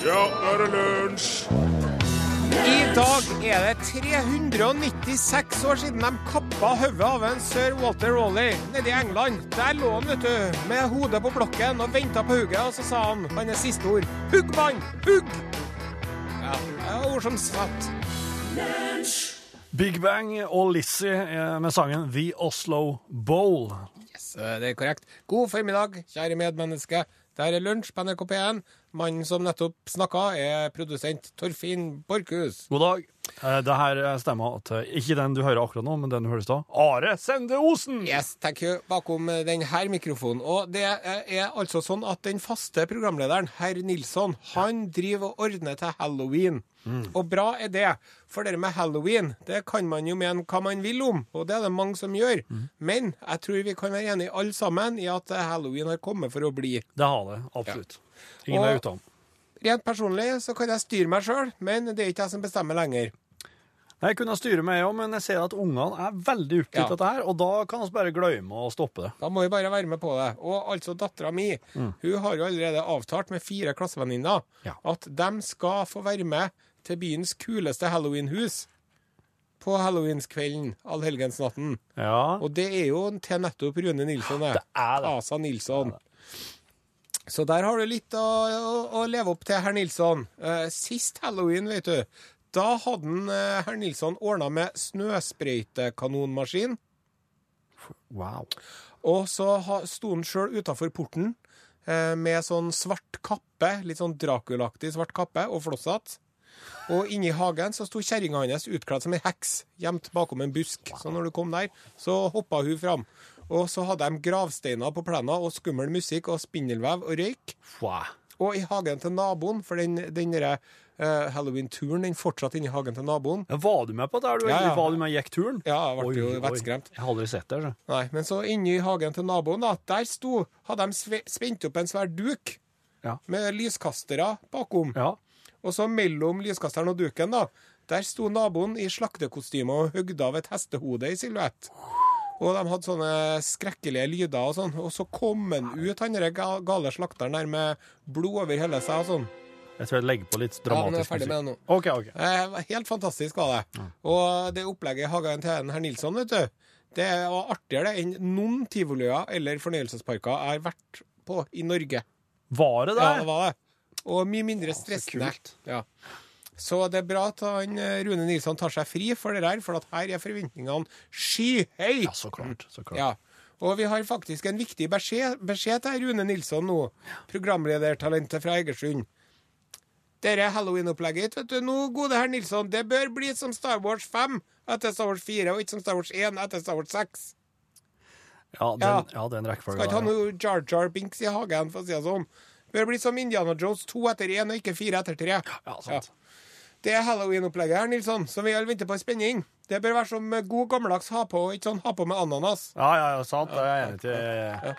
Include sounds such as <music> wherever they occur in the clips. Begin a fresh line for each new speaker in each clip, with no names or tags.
Ja, nå er det lunsj!
I dag er det 396 år siden de kappa hodet av en sir Walter Raleigh nede i England. Der lå han, vet du, med hodet på blokken og venta på hugget, og så sa han hans siste ord. Hugg, mann! Hugg! Ja, det er ord som satt.
Big Bang og Lizzie eh, med sangen The Oslo Bowl.
Yes, det er korrekt. God formiddag, kjære medmenneske. Det her er lunsj på NRK P1. Mannen som nettopp snakka, er produsent Torfinn Borchhus.
God dag. Eh, Det her stemmer at ikke den du hører akkurat nå, men den du hører i stad. Are Sende Osen!
Yes, thank you. Bakom eh, denne mikrofonen. Og det eh, er altså sånn at den faste programlederen, herr Nilsson, han driver og ordner til halloween. Og bra er det. For det med halloween, det kan man jo mene hva man vil om, og det er det mange som gjør. Men jeg tror vi kan være enige alle sammen i at eh, halloween har kommet for å bli.
Det har det, absolutt. Ingen
Og-
er utenom.
Rent personlig så kan jeg styre meg sjøl, men det er ikke jeg som bestemmer lenger.
Jeg kunne styre meg òg, men jeg ser at ungene er veldig opptatt
Ja.
dette her, og da kan vi bare glemme å stoppe det.
Da må vi bare være med på det. Og altså dattera mi, hun har jo allerede avtalt med fire klassevenninner
Ja.
at de skal få være med til byens kuleste halloweenhus på halloweenskvelden, allhelgensnatten.
Ja.
Og det er jo til nettopp Rune Nilsson, det.
Det er det.
Asa Nilsson. Så der har du litt å, å, å leve opp til, herr Nilsson. Uh, sist halloween, vet du, da hadde han, eh, herr Nilsson ordna med snøsprøytekanonmaskin.
Wow.
Og så sto han sjøl utafor porten uh, med sånn svart kappe, litt sånn Dracula-aktig svart kappe, og flosshatt. Og inni hagen så sto kjerringa hans utkledd som ei heks, gjemt bakom en busk. Så når du kom der, så hoppa hun fram. Og så hadde de gravsteiner på plena og skummel musikk og spindelvev og røyk. Og i hagen til naboen, for den, den derre eh, halloween-turen den fortsatte inni hagen til naboen.
Ja, var du med på det? Du,
Ja, ja.
Var du med gikk turen?
Ja, jeg ble
Oi,
jo vettskremt.
Jeg har aldri sett det. Så.
Nei, men så inni hagen til naboen, da, der sto Hadde de spent opp en svær duk
Ja.
med lyskastere bakom.
Ja.
Og så mellom lyskasteren og duken, da, der sto naboen i slaktekostyme og hogde av et hestehode i silhuett. Og de hadde sånne skrekkelige lyder og sånn. Og så kom han ut, han der gale slakteren der med blod over hele seg og sånn.
Jeg tror jeg legger på litt
Ja, men jeg er
dramatisk
ferdig med det nå.
Okay, okay.
Eh, helt fantastisk var det. Og det opplegget i hagen til herr Nilsson, vet du, det var artigere enn noen tivolier eller fornøyelsesparker jeg har vært på i Norge.
Var det det?
Ja,
det
var det. Og mye mindre stressende. Ja. Så det er bra at han, eh, Rune Nilsson tar seg fri for det der, for at her er forventningene skyhøye.
Ja, så klart. Så klart.
Ja. Og vi har faktisk en viktig beskjed, beskjed til Rune Nilsson nå, programledertalentet fra Egersund. Dette halloween-opplegget, vet du, nå, gode herr Nilsson, det bør bli som Star Wars 5 etter Star Wars 4, og ikke som Star Wars 1 etter Star Wars 6.
Ja, den,
Ja.
ja, den
Skal ikke ha noe Jar Jar Binks i hagen, for å si det sånn. Bør bli som Indiana Jones to etter én og ikke fire etter tre.
Ja, sant.
Det er halloween-opplegget her, Nilsson, som vi alle venter på i spenning. Det bør være som god gammeldags ha på, ikke sånn ha på med ananas.
Ja, ja, ja, sant. Det er jeg enig i.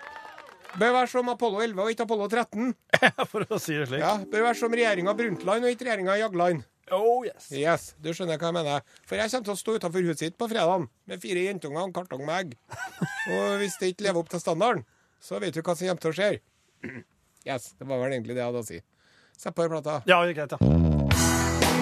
Bør være som Apollo 11 og ikke Apollo 13. <laughs>
For å si det slik.
Ja, Bør være som regjeringa Brundtland og ikke regjeringa Jagland.
Oh, yes.
Yes, du skjønner hva jeg mener. For jeg kommer til å stå utenfor huset sitt på fredag med fire jentunger og en kartong med egg. <laughs> Og hvis det ikke lever opp til standarden, så vet du hva som kommer til å skje. Yes, det var vel egentlig det jeg hadde å si. Sett på plata.
Ja, det er greit, ja.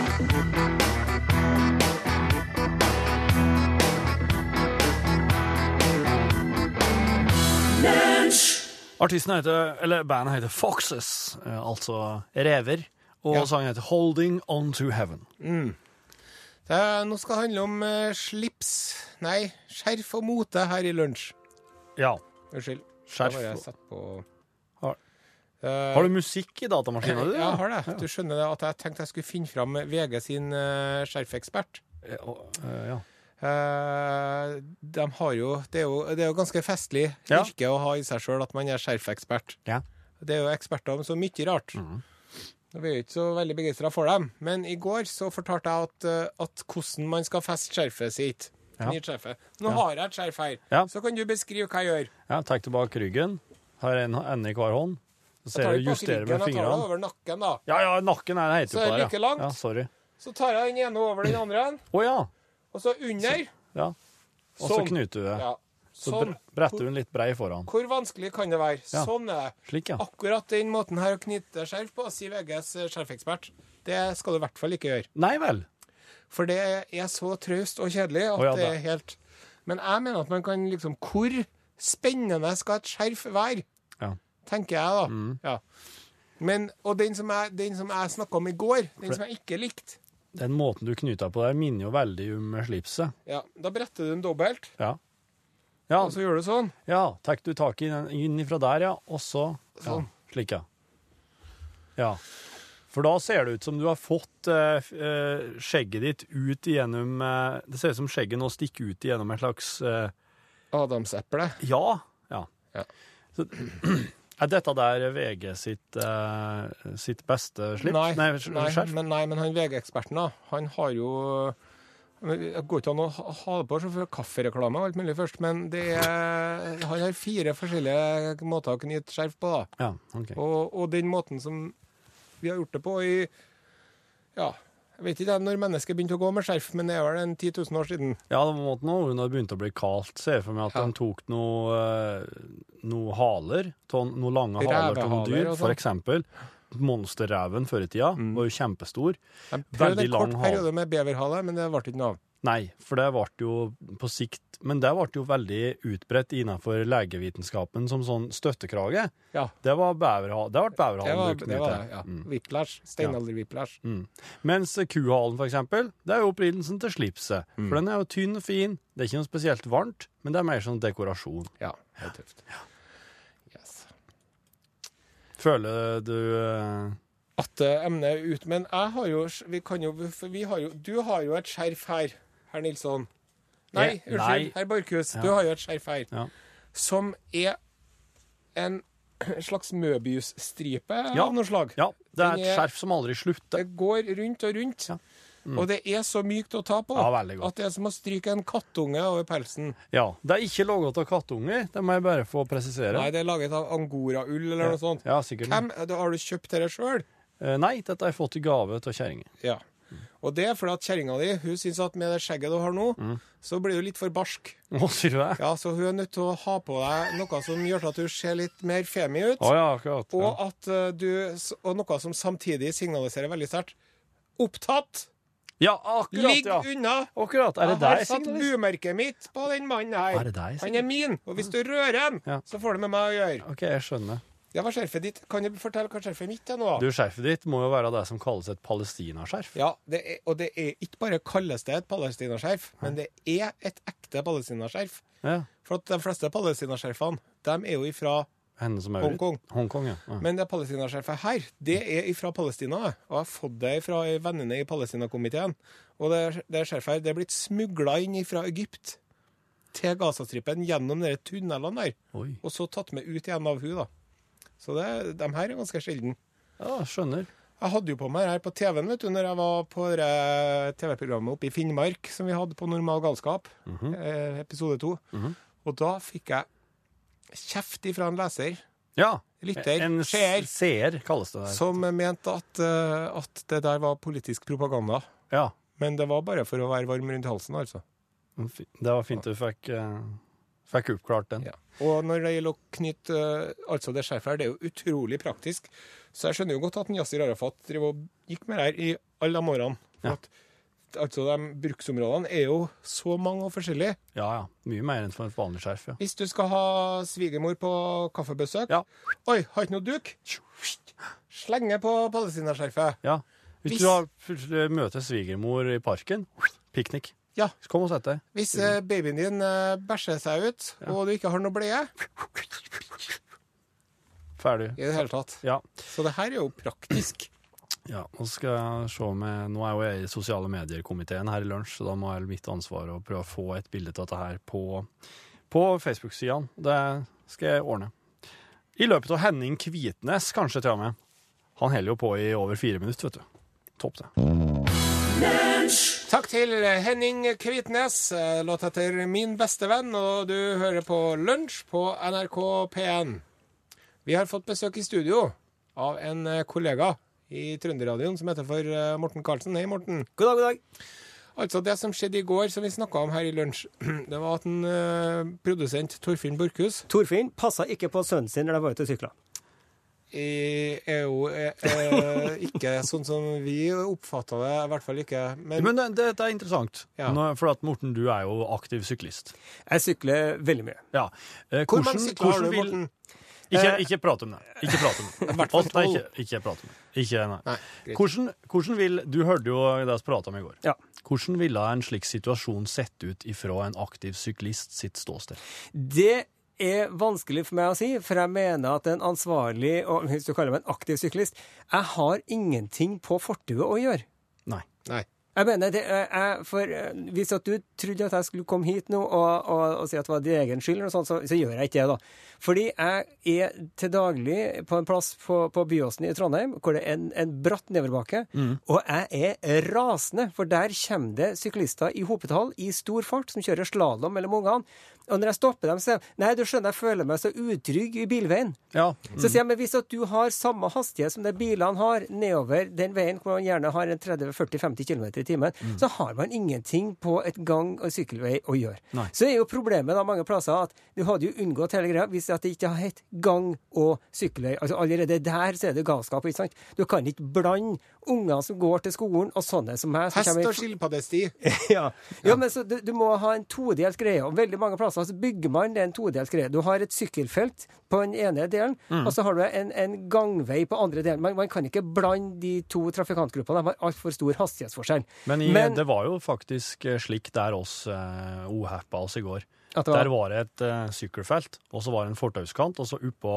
Artisten heter, eller bandet heter Foxes, eh, altså rever, og
Ja.
sangen heter Holding On To Heaven.
Det, nå skal det handle om eh, slips Nei, skjerf og mote her i lunsj.
Ja.
Unnskyld.
Skjerf
Da var jeg satt på
Har du musikk i datamaskinen? di?
Ja, jeg har det. Du skjønner det at jeg tenkte jeg skulle finne fram VG sin uh, skjerfekspert.
Eh, eh, ja.
Uh, de har jo det, er jo det er jo ganske festlig
Ja.
yrke å ha i seg sjøl at man er skjerfekspert.
Ja.
Det er jo eksperter om så mye rart. Mm. Vi er jo ikke så veldig begeistra for dem. Men i går så fortalte jeg at, eh, at hvordan man skal feste skjerfet sitt.
Ja.
Nå har jeg et skjerf her,
Ja.
så kan du beskrive hva jeg gjør.
ja, Tar tilbake ryggen. Har en ende i hver hånd. Så
Jeg
ser
det bak
justerer med
jeg tar det over nakken, da.
Ja, ja, nakken er det
Så er
på
det
der,
like
ja.
langt?
Ja, sorry.
Så tar jeg den ene over den andre,
Oh, ja.
og så under.
Ja. Og så
Sånn.
knyter du det.
Ja.
Så
Sånn.
bre- bretter du den litt brei foran.
Hvor vanskelig kan det være?
Ja.
Sånn er det.
Slik, ja.
Akkurat den måten her å knyte skjerf på, sier VGs skjerfekspert, det skal du i hvert fall ikke gjøre.
Nei vel.
For det er så traust og kjedelig at
oh, ja,
det
det-
er helt Men jeg mener at man kan liksom Hvor spennende skal et skjerf være?
Ja.
Tenker jeg, da.
Mm.
Ja. Men, og den som jeg, den som jeg snakka om i går, den som jeg ikke likte
Den måten du knyter på der, minner jo veldig om slipset.
ja, Da bretter du den dobbelt,
Ja. Ja,
og så gjør du sånn.
ja tar du tak i den inn ifra der, ja, og så ja,
Sånn.
Slik, ja. Ja. For da ser det ut som du har fått eh, eh, skjegget ditt ut igjennom eh, Det ser ut som skjegget nå stikker ut igjennom et slags eh,
Adamseple.
Ja. Ja.
Ja.
Så, <clears throat> er dette der VG sitt, uh, sitt beste slips?
Nei,
Nei,
men, nei, men han VG-eksperten, da, han har jo Det går ikke an å ha det på så for kaffereklame og alt mulig først, men det er, han har fire forskjellige måter å knyte skjerf på. da.
Ja, okay.
Og, og den måten som vi har gjort det på i Ja, jeg vet ikke når mennesket begynte å gå med skjerf, men det er vel en 10 000 år siden.
Ja, det måtte nå, hun det begynt å bli kaldt, ser jeg for meg at
Ja.
de tok noe, eh, noe haler, noen lange haler til noen dyr. For
sånn.
eksempel monsterreven før i tida var jo kjempestor.
Jeg prøvde en kort periode med beverhale, men det ble ikke noe av.
Nei, for det ble jo på sikt Men det ble jo veldig utbredt innenfor legevitenskapen som sånn støttekrage.
Ja,
Det var beverhalen. Det ble beverhalen brukt mye til.
det ja.
Mm.
Whiplash. Steinalder-whiplash.
Mm. Mens kuhalen, for eksempel, det er jo opprinnelsen til slipset.
Mm.
For den er jo tynn og fin. Det er ikke noe spesielt varmt, men det er mer sånn dekorasjon.
Ja, det er tøft. Yes.
Føler du eh,
At emnet er ut, men jeg har jo Vi kan jo vi har jo Du har jo et skjerf her, herr Nilsson. Nei, unnskyld,
nei.
herr Borchhus.
Ja.
Du har jo et skjerf her.
Ja.
Som er en <clears throat> slags Møbius-stripe
Ja.
av noe slag.
Ja, det er et
er-
skjerf som aldri slutter.
Det går rundt og rundt.
Ja.
Og det er så mykt å ta på at det er som å stryke en kattunge over pelsen.
Ja, Det er ikke laget av kattunger, det må jeg bare få presisere.
Nei, det er laget av angoraull eller noe sånt.
Ja, sikkert.
Hvem, har du kjøpt dette sjøl?
Eh, Nei, dette har jeg fått i gave av kjerringa.
Ja. Og det er fordi at kjerringa di hun syns at med det skjegget du har nå,
Mm.
så blir du litt for barsk.
Å, sier du det?
Ja, Så hun er nødt til å ha på deg noe som gjør at du ser litt mer femi ut.
Oh, ja, akkurat.
Og, at eh, du, og noe som samtidig signaliserer veldig sterkt opptatt.
ja, akkurat,
Ligg
ja.
unna!
Akkurat. Er det
jeg har satt bumerket mitt på den mannen her.
Er det deg,
Han er min, og hvis du rører ham,
Ja.
så får det med meg å gjøre.
OK, jeg skjønner.
Det er skjerfet ditt. Kan du fortelle hva skjerfet mitt er nå?
Du, Skjerfet ditt må jo være det som kalles et palestinaskjerf.
Ja, det er, og det er ikke bare kalles det et palestinaskjerf, men det er et ekte palestinaskjerf.
Ja.
For at de fleste palestinaskjerfene, de er jo ifra Hongkong.
Hongkong, ja. ja.
Men det palestinaskjerfet her, det er ifra Palestina. Og jeg har fått det fra ei venninne i Palestinakomiteen. Og det, det skjerfet her, det er blitt smugla inn fra Egypt til Gazastripen gjennom de tunnelene der.
Oi.
Og så tatt med ut igjen av hun da. Så det, de her er ganske sjelden.
Ja, skjønner.
Jeg hadde jo på meg her på TV-en vet du, når jeg var på TV-programmet oppe i Finnmark som vi hadde på Normal galskap, eh, episode to.
Mhm.
Og da fikk jeg kjeft ifra en leser,
Ja.
lytter,
En
seer,
seer kalles det der.
som mente at, eh, at det der var politisk propaganda.
Ja.
Men det var bare for å være varm rundt halsen, altså.
Det var fint du fikk, eh, fikk oppklart den.
Ja. Og når det gjelder å knytte eh, altså det skjerfet her, det er jo utrolig praktisk. Så jeg skjønner jo godt at Yasir Arafat gikk med det her i alle de årene. For
Ja.
at, altså, de bruksområdene er jo så mange og forskjellige.
Ja, ja. Mye mer enn for et vanlig skjerf, ja.
Hvis du skal ha svigermor på kaffebesøk
Ja.
Oi, har ikke noe duk? Slenge på palestinaskjerfet.
ja. Hvis,
Hvis-
du har møter svigermor i parken, piknik.
Ja.
Kom og sett deg.
Hvis eh, babyen din eh, bæsjer seg ut, og du ikke har noe bleie
Ferdig.
i det hele tatt.
Ja.
Så det her er jo praktisk.
ja. Nå skal jeg se med Nå er jo jeg i sosiale medier-komiteen her i lunsj, så da må jeg mitt ansvar å prøve å få et bilde av dette her på, på Facebook-sidene. Det skal jeg ordne. I løpet av Henning Kvitnes, kanskje til og med. Han holder jo på i over fire minutter, vet du. Topp, det.
Takk til Henning Kvitnes, eh, låt etter Min beste venn, og du hører på Lunsj på NRK P1. Vi har fått besøk i studio av en eh, kollega i Trønderradioen som heter for eh, Morten Karlsen. Hei, Morten.
God dag, god dag.
Altså, det som skjedde i går, som vi snakka om her i lunsj, <clears throat> det var at en uh, produsent, Torfinn Borchhus,
Torfinn passa ikke på sønnen sin når de var ute og sykla.
Eh, er jo ikke sånn som vi oppfatter det, i hvert fall ikke. Men,
Men det, dette er interessant,
Ja.
Nå, for at Morten, du er jo aktiv syklist.
Jeg sykler veldig mye.
Ja. Eh,
hvor mange
hvordan-
sykler har du, Morten?
Ikke,
Eh,
ikke prat om det. Ikke prat om <laughs> det. Alt, nei, ikke, ikke prat om det. Ikke, nei.
Nei.
Hvordan, hvordan vil Du hørte jo det vi prata om i går.
Ja.
Hvordan ville en slik situasjon sett ut ifra en aktiv syklist sitt ståsted?
Det er vanskelig for meg å si, for jeg mener at en ansvarlig, og hvis du kaller meg en aktiv syklist, jeg har ingenting på fortauet å gjøre.
Nei.
Nei.
Jeg mener, det er, jeg, for eh, Hvis at du trodde at jeg skulle komme hit nå og, og, og si at det var din egen skyld, sånt, så, så gjør jeg ikke det. da. Fordi jeg er til daglig på en plass på, på Byåsen i Trondheim hvor det er en, en bratt nedoverbakke, og jeg er rasende, for der kommer det syklister i hopetall i stor fart som kjører slalåm mellom ungene. Og når jeg stopper dem, så Nei, du skjønner, jeg føler meg så utrygg i bilveien.
Ja.
Så sier jeg, men hvis at du har samme hastighet som de bilene har nedover den veien hvor man gjerne har en 30-40-50 km i timen, så har man ingenting på et gang- og sykkelvei å gjøre.
Nei.
Så er jo problemet da mange plasser at du hadde jo unngått hele greia hvis at det ikke har hett gang- og sykkelvei. Altså Allerede der så er det galskap. ikke sant? Du kan ikke blande unger som går til skolen, og sånne som meg.
Hest og skilpaddesti. <laughs>
ja. ja, men så du, du må ha en todelt greie. Og veldig mange plasser så bygger man det en todelt greie. Du har et sykkelfelt på den ene delen,
Mm.
og så har du en, en gangvei på andre delen. Man, man kan ikke blande de to trafikantgruppene. De har altfor stor hastighetsforskjell.
Men, i,
Men-
det var jo faktisk eh, slik der oss uh, ohappa oss i går.
Var-
Der var det et uh, sykkelfelt, og så var det en fortauskant, og så oppå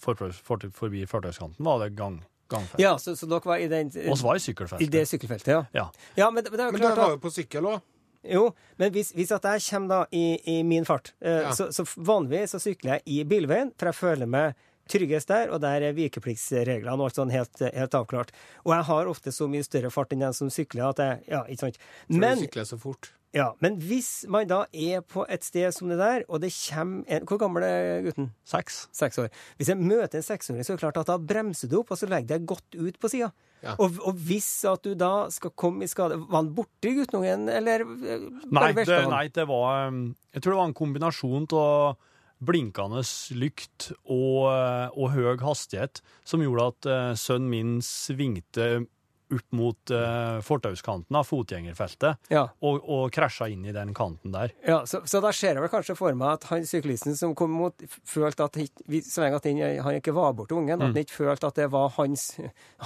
for, for, forbi fortauskanten var det gang, gangfelt.
Ja, så, så dere var i, den,
Og var
i
sykkelfeltet.
det sykkelfeltet, ja.
Ja.
Ja, men, men det er jo
Men
klart
var jo på sykkel òg.
Jo, men hvis, hvis at jeg kommer da i, i min fart, eh,
Ja.
så, så vanligvis så sykler jeg i bilveien, for jeg føler meg tryggest der, og der er vikepliktsreglene og alt sånn helt, helt avklart. Og jeg har ofte så mye større fart enn den som sykler at jeg Ja, ikke sant.
For du sykler så fort.
Ja, men hvis man da er på et sted som det der, og det kommer en Hvor gammel er gutten?
Seks.
Seks år. Hvis jeg møter en seksåring, så er det klart at da bremser du opp, og så legger deg godt ut på sida.
Ja.
Og, og hvis at du da skal komme i skade Var han borti guttungen, eller eh,
Nei, det, nei, det var um, Jeg tror det var en kombinasjon av blinkende lykt og, eh, og høy hastighet som gjorde at eh, sønnen min svingte opp mot uh, fortauskanten av fotgjengerfeltet
Ja.
og, og krasja inn i den kanten der.
Ja, så, så da ser jeg vel kanskje for meg at han syklisten som kom mot, følte at så lenge han, han ikke var borte ungen,
Mm.
at han ikke følte at det var hans,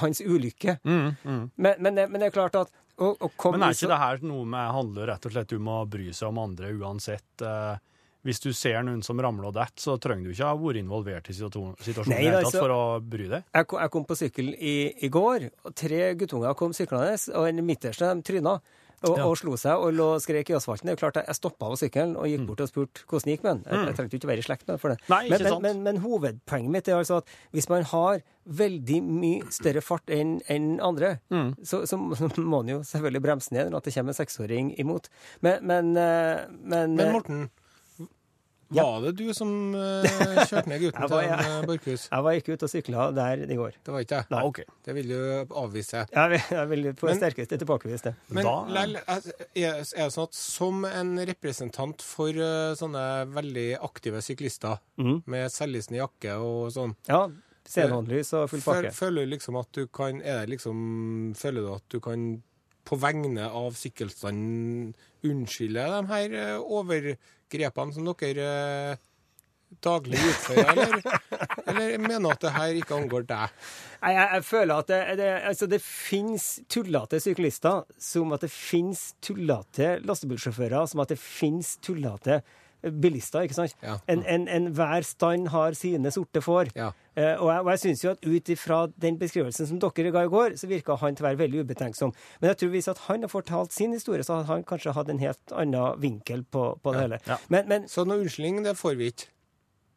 hans ulykke.
Mm, mm.
Men, men, det- men det er klart at å, å
Men er ikke det her noe med handler rett og slett om å bry seg om andre uansett? eh, hvis du ser noen som ramler og detter, så trenger du ikke ha vært involvert i situasjonen
Nei, altså-
for å bry deg.
jeg, kom, jeg kom på sykkel i, i går, og tre guttunger kom syklende, og den midterste de tryna. Og,
Ja.
og slo seg og lå skrek i asfalten. Det er klart Jeg, stoppa av sykkelen og gikk bort og spurte hvordan det gikk med den. Jeg, jeg trengte jo ikke være i slekt med den for det.
Mm. Nei,
men, men, men, men hovedpoenget mitt er altså at hvis man har veldig mye større fart enn en andre,
Mm.
så, <laughs> så må man jo selvfølgelig bremse ned når det kommer en seksåring imot. Men, men, eh,
Morten, var det du som uh, kjørte ned gutten <laughs>
var,
til en, eh, Borchhus?
jeg var ikke ute og sykla der i går.
Det var ikke jeg.
Ah, ok.
Det vil du avvise.
Jeg vil, jeg vil på det sterkeste tilbakevise det.
Men
Da-
lell, er er det sånn at som en representant for uh, sånne veldig aktive syklister
mm.
med selvlysende jakke og sånn,
Ja. Senhåndlys og full pakke.
føler du liksom at du kan Er det liksom Føler du at du kan på vegne av sykkelstanden unnskylde de her eh, overgrepene som dere eh, daglig utfører, eller, <laughs> eller mener at det her ikke angår deg?
Nei, jeg, jeg føler at det, det, altså det finnes tullete syklister, som at det finnes tullete lastebilsjåfører, som at det finnes tullete bilister, ikke sant?
Ja.
En, en, en hver stand har sine sorte får.
Ja.
Eh, og jeg, og jeg syns jo at ut ifra den beskrivelsen som dere ga i går, så virka han til å være veldig ubetenksom. Men jeg tror hvis at han har fortalt sin historie, så hadde han kanskje hatt en helt annen vinkel på, på det hele.
ja.
Men, men
Så noe unnskyldning, det får vi ikke.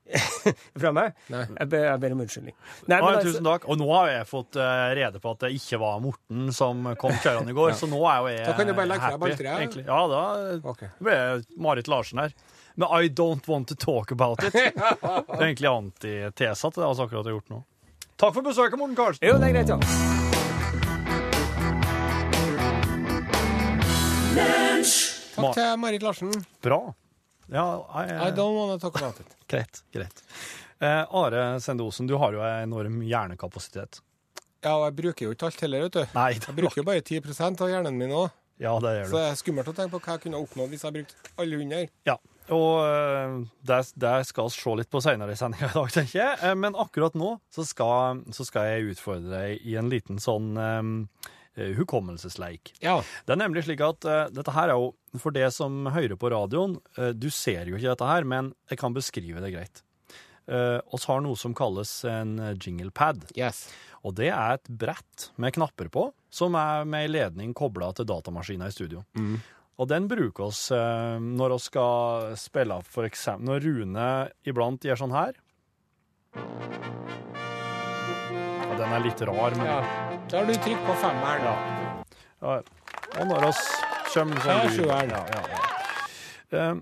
<laughs>
fra meg
Nei.
jeg, ber, jeg ber om unnskyldning. Nei, men altså-
tusen takk. Og nå har jeg fått eh, rede på at det ikke var Morten som kom kjørende i går, <laughs> så nå er jo jeg
Da kan du bare legge fra deg
happy,
balltreet.
Ja, da
okay.
ble Marit Larsen her. Men I don't want to talk about it. <laughs> Det er egentlig antitesa til det altså akkurat har gjort nå. Takk for besøket, Morten Karlsen.
Jo, det er greit, ja.
Takk til Marit Larsen.
Bra. Ja, jeg,
I don't want to talk about it. <laughs>
greit. greit. Eh, Are Sendosen, du har jo enorm hjernekapasitet.
Ja, og jeg bruker jo ikke alt heller, vet du.
Nei,
Jeg bruker jo bare 10 av hjernen min òg.
Ja, det gjør du.
Så det er skummelt å tenke på hva jeg kunne oppnådd hvis jeg brukte alle 100.
Ja. Og eh, det, det skal vi se litt på senere i sendinga i dag, tenker jeg. Eh, Men akkurat nå så skal, så skal jeg utfordre deg i en liten sånn um, hukommelsesleik.
Ja.
Det er nemlig slik at uh, dette her er jo for det som hører på radioen. uh, du ser jo ikke dette her, men jeg kan beskrive det greit. Uh, oss har noe som kalles en jinglepad.
Yes.
Og det er et brett med knapper på, som er med ei ledning kobla til datamaskina i studio. Og den bruker oss eh, når vi skal spille for eksempel Når Rune iblant gjør sånn her. Ja, den er litt rar, men
Ja. Da har du trykk på femmeren.
Ja. Ja, Og når oss kommer sånn
Ja,
lyd-. Ja, ja. Eh,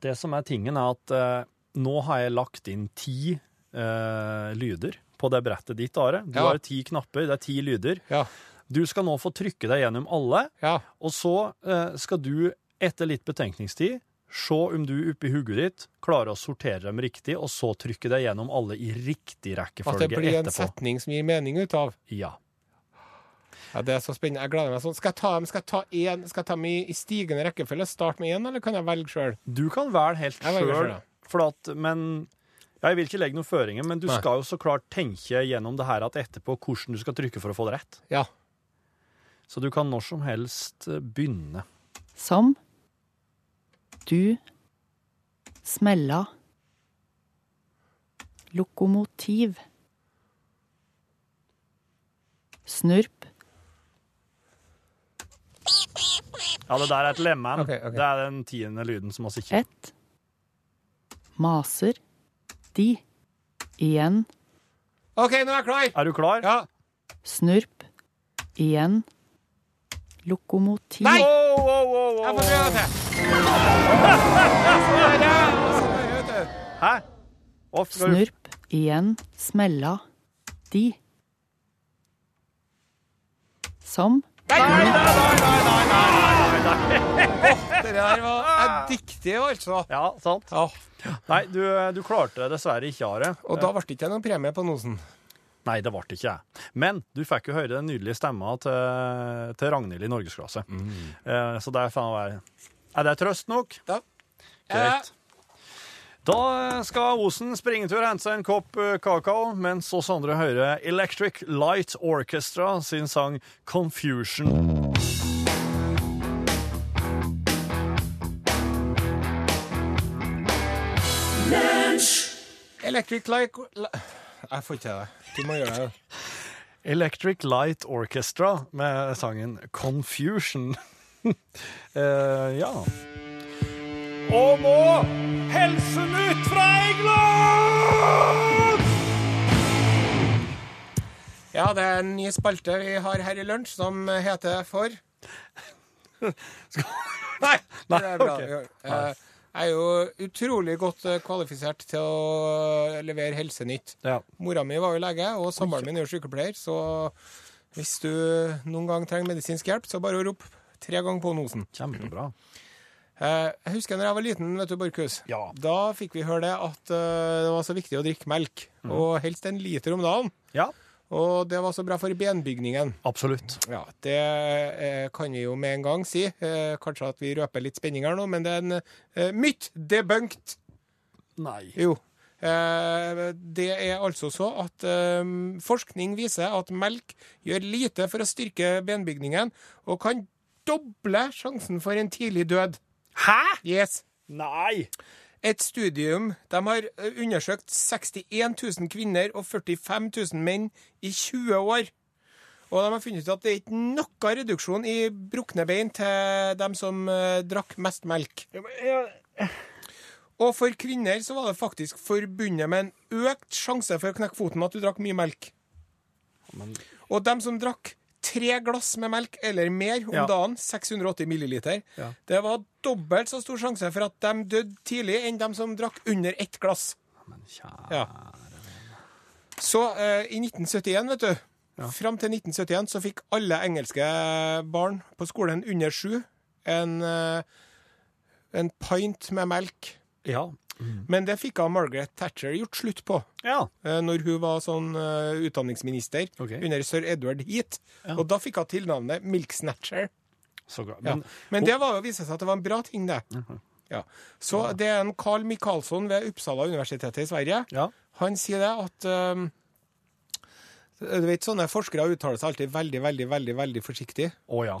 Det som er tingen, er at eh, nå har jeg lagt inn ti eh, lyder på det brettet ditt, Are. Du har ti knapper, det er ti lyder.
Ja.
Du skal nå få trykke deg gjennom alle,
Ja.
og så eh, skal du etter litt betenkningstid se om du oppi hodet ditt klarer å sortere dem riktig, og så trykke deg gjennom alle i riktig rekkefølge etterpå.
At det blir en setning som gir mening ut av.
Ja.
Ja, Det er så spennende. Jeg gleder meg sånn. Skal jeg ta dem skal jeg ta en, skal jeg ta dem i, i stigende rekkefølge? Start med én, eller kan jeg velge sjøl?
Du kan velge helt sjøl,
ja.
men jeg vil ikke legge noen føringer, men du
Nei.
skal jo så klart tenke gjennom det her at etterpå hvordan du skal trykke for å få det rett.
Ja.
Så du kan når som helst eh, begynne.
Som du smella lokomotiv snurp
Ja, det der er et lemen.
Okay, okay.
Det er den tiende lyden som oss ikke
Et maser de igjen
OK, nå er jeg klar!
Er du klar?
Ja.
snurp igjen lokomotiv
Nei!
Wow, wow, wow,
Jeg får prøve til. Er er.
Hæ?
Snurp igjen smella de som
Nei, nei, nei, nei, nei, nei, nei, Det der var dyktige, altså.
Ja, sant?
Ja.
Nei, du, du klarte det dessverre ikke, Are.
Og da ble det ikke noen premie på nosen.
Nei, det ble ikke jeg. Men du fikk jo høre den nydelige stemma til, til Ragnhild i norgesklasse. Eh, så det faen være Er det trøst nok?
Ja.
Greit. Da skal Osen springe til å hente seg en kopp eh, kakao, mens oss andre hører Electric Light Orchestra sin sang Confusion.
Electric Light li- Jeg får ikke det. Du må gjøre det.
Electric Light Orchestra med sangen Confusion. <laughs> Eh, ja. Og nå Helsenytt fra England!
Ja, det er en ny spalte vi har her i lunsj som heter for <laughs> Nei! det er bra.
ok.
Eh, Jeg er jo utrolig godt eh, kvalifisert til å levere Helsenytt.
Ja.
Mora mi var jo lege, og samboeren min er jo sykepleier, så hvis du noen gang trenger medisinsk hjelp, så bare rop tre ganger på nosen.
Kjempebra.
Eh, Jeg husker når jeg var liten, vet du, Borchhus.
Ja.
Da fikk vi høre det at eh, det var så viktig å drikke melk, og helst en liter om dagen.
Ja,
Og det var så bra for benbygningen.
absolutt.
Ja, Det eh, kan vi jo med en gang si. Eh, kanskje at vi røper litt spenning her nå, men det er en eh, myth debunked.
Nei.
Jo. Eh, det er altså så at eh, forskning viser at melk gjør lite for å styrke benbygningen, og kan doble sjansen for en tidlig død.
Hæ?
Yes.
Nei!
Et studium de har eh, undersøkt 61 000 kvinner og 45 000 menn i 20 år. Og de har funnet ut at det er ikke noe reduksjon i brukne bein til dem som eh, drakk mest melk. Og for kvinner så var det faktisk forbundet med en økt sjanse for å knekke foten at du drakk mye melk. Og dem som drakk tre glass med melk eller mer om
Ja.
dagen, 680 milliliter,
Ja.
det var dobbelt så stor sjanse for at de døde tidlig enn de som drakk under ett glass.
Men kjære
Ja. Så eh, i 1971, vet du, fram til 1971 så fikk alle engelske barn på skolen under sju en, eh, en pint med melk.
Ja.
Men det fikk av Margaret Thatcher gjort slutt på
Ja.
eh, når hun var sånn eh, utdanningsminister
okay.
under sir Edward Heath. Og da fikk hun tilnavnet Milk Snatcher.
Så bra.
Ja.
Men,
Men det var jo viste seg at det var en bra ting, det. Ja. Så det er en Carl Michaelsson ved Uppsala universitetet i Sverige.
ja.
Han sier det at um, Du vet, sånne forskere uttaler seg alltid veldig, veldig, veldig, veldig forsiktig.
Å ja.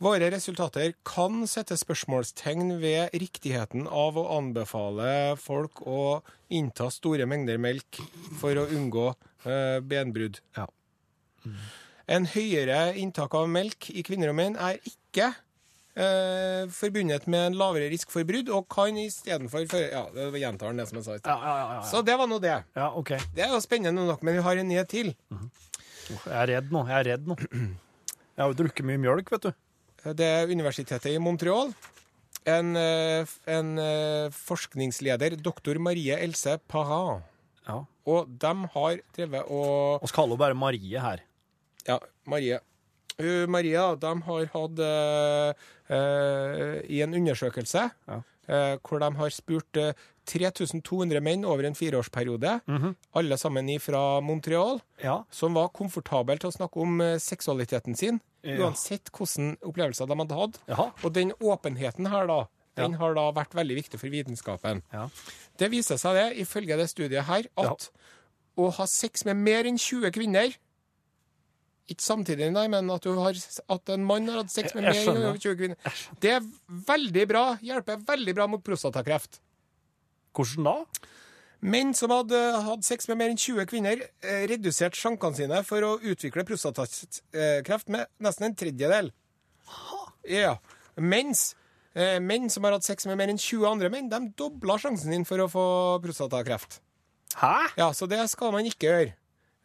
Våre resultater kan sette spørsmålstegn ved riktigheten av å anbefale folk å innta store mengder melk for å unngå eh, benbrudd.
Ja.
En høyere inntak av melk i kvinner og menn er ikke eh, forbundet med en lavere risk for brudd, og kan istedenfor Ja, det gjentar han det som jeg sa i
Ja,
stad.
ja, ja, ja.
Så det var nå det.
ja, OK.
Det er jo spennende nok, men vi har en nyhet til.
Uff, Jeg er redd nå. Jeg er redd nå. <clears throat> Jeg har jo drukket mye mjølk, vet du.
Det er universitetet i Montreal. En, eh, en eh, forskningsleder, doktor Marie Else Parra.
Ja.
Og de har drevet og
Vi kaller henne bare Marie her.
Ja, Marie. Hun, Maria, de har hatt uh, uh, i en undersøkelse
Ja.
hvor de har spurt eh, 3200 menn over en fireårsperiode, alle sammen fra Montreal,
Ja.
som var komfortable til å snakke om seksualiteten sin. Uansett hvilke opplevelser de hadde hatt.
Jaha.
Og den åpenheten her, da, den
Ja.
har da vært veldig viktig for vitenskapen.
Ja.
Det viser seg det, ifølge det studiet her, at å ha sex med mer enn 20 kvinner ikke samtidig, nei, men at, du har, at en mann har hatt sex med mer enn 20 kvinner, det er veldig bra. Hjelper veldig bra mot prostatakreft.
Hvordan da?
Menn som hadde hatt sex med mer enn 20 kvinner, eh, reduserte sjankene sine for å utvikle prostatakreft med nesten en tredjedel. Ja. Mens eh, menn som har hatt sex med mer enn 20 andre menn, de dobla sjansen din for å få prostatakreft.
Hæ?
Ja, så det skal man ikke gjøre.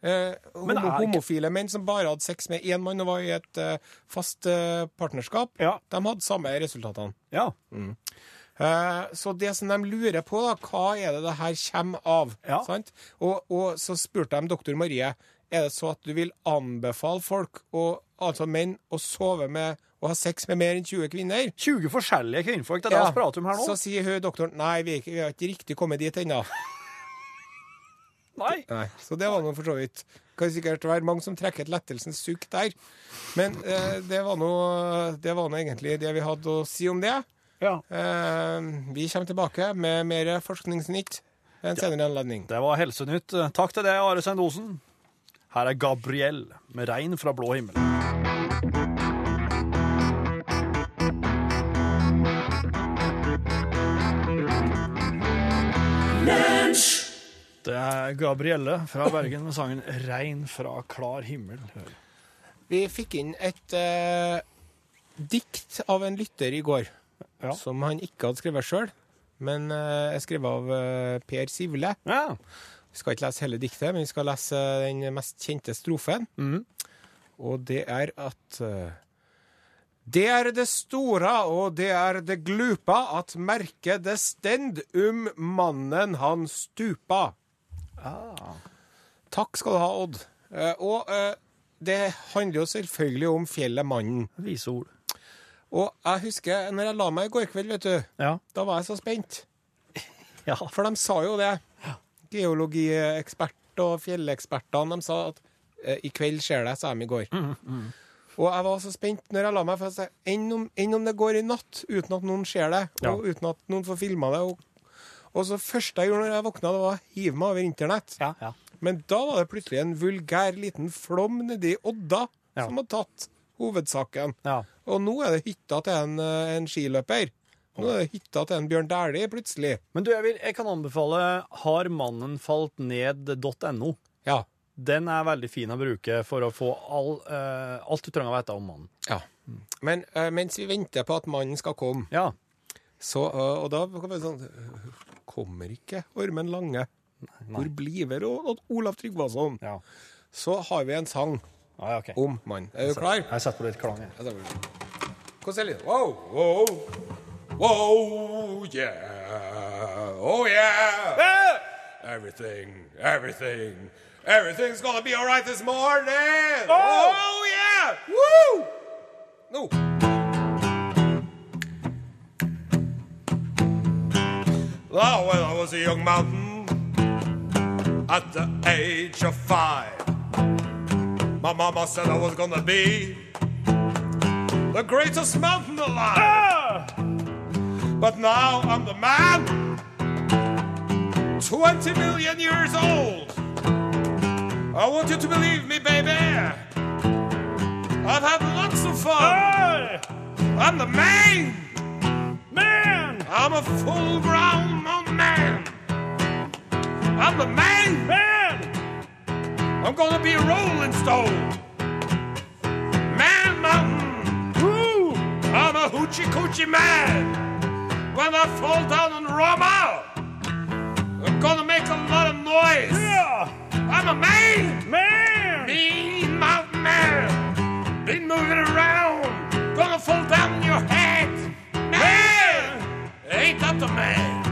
Eh, homo Homofile menn som bare hadde sex med én mann og var i et eh, fast eh, partnerskap,
Ja.
de hadde samme resultatene.
Ja.
Eh, så det som de lurer på, da, hva er det det her kommer av?
Ja.
Sant? Og, og så spurte de doktor Marie er det så at du vil anbefale folk, å, altså menn, å sove med å ha sex med mer enn 20 kvinner.
20 forskjellige kvinnfolk, det er det vi prater om her nå?
Så sier hun doktoren nei, vi vi har ikke riktig kommet dit ennå. <laughs>
Nei.
Nei, Så det var nå for så vidt. Kan sikkert være mange som trekker et lettelsens sukk der. Men eh, det var nå det var nå egentlig det vi hadde å si om det.
Ja.
Eh, vi kommer tilbake med mer forskningsnytt ved en senere anledning.
Det var Helsenytt. Takk til deg, Are Sendosen. Her er Gabriel med regn fra blå himmel. Det er Gabrielle fra Bergen med sangen 'Regn fra klar himmel'.
Vi fikk inn et eh, dikt av en lytter i går,
Ja.
som han ikke hadde skrevet sjøl, men uh, jeg skrev av uh, Per Sivle.
Ja.
Vi skal ikke lese hele diktet, men vi skal lese den mest kjente strofen.
Mm.
Og det er at uh, Det er det store og det er det glupa at merke det stend um mannen han stupa. Takk skal du ha, Odd. Eh, og eh, det handler jo selvfølgelig om fjellet Mannen.
Vise ord.
Og jeg husker når jeg la meg i går kveld, vet du,
Ja.
da var jeg så spent.
ja.
For de sa jo det. Geologiekspert og fjellekspertene de sa at eh, i kveld skjer det, sa de i går. Og jeg var så spent når jeg la meg, for jeg sa, enn om, enn om det går i natt uten at noen ser det,
Ja.
og uten at noen får filma det. Og, og så første jeg gjorde når jeg våkna, det var å hive meg over internett.
Ja, ja.
Men da var det plutselig en vulgær liten flom nedi Odda
Ja.
som hadde tatt hovedsaken. Og nå er det hytta til en, eh, en skiløper. Nå er det hytta til en Bjørn Dæhlie, plutselig.
Men du, jeg, vil, jeg kan anbefale Har mannen falt ned.no.
Ja.
Den er veldig fin å bruke for å få all, uh, alt du trenger å vite om mannen.
Ja. Men uh, mens vi venter på at mannen skal komme,
Ja.
så uh, Og da kan vi sånn Kommer ikke Ormen Lange? Hvor blir det og Olav Tryggvason?
ja.
Så har vi en sang
Ah, okay.
Om um, mann. Er du klar?
Jeg setter på litt klang.
Ja, Hvordan er lyden? Wow, wow, wow, yeah, oh yeah. Everything, everything, everything's gonna be alright this morning. Oh, oh yeah, woo! No. Oh, when I was a young mountain at the age of five my mama said I was gonna be the greatest mountain alive. Ah! But now I'm the man, 20 million years old. I want you to believe me, baby. I've had lots of fun. I'm the man. Man. I'm a full grown man. I'm the man. Man. I'm gonna be a rolling stone. Man Mountain. Woo. I'm a hoochie coochie man. When I fall down and rum out, I'm gonna make a lot of noise. Yeah. I'm a man. Man. Mean mountain man. Been moving around. Gonna fall down your head. Man. Ain't that the man?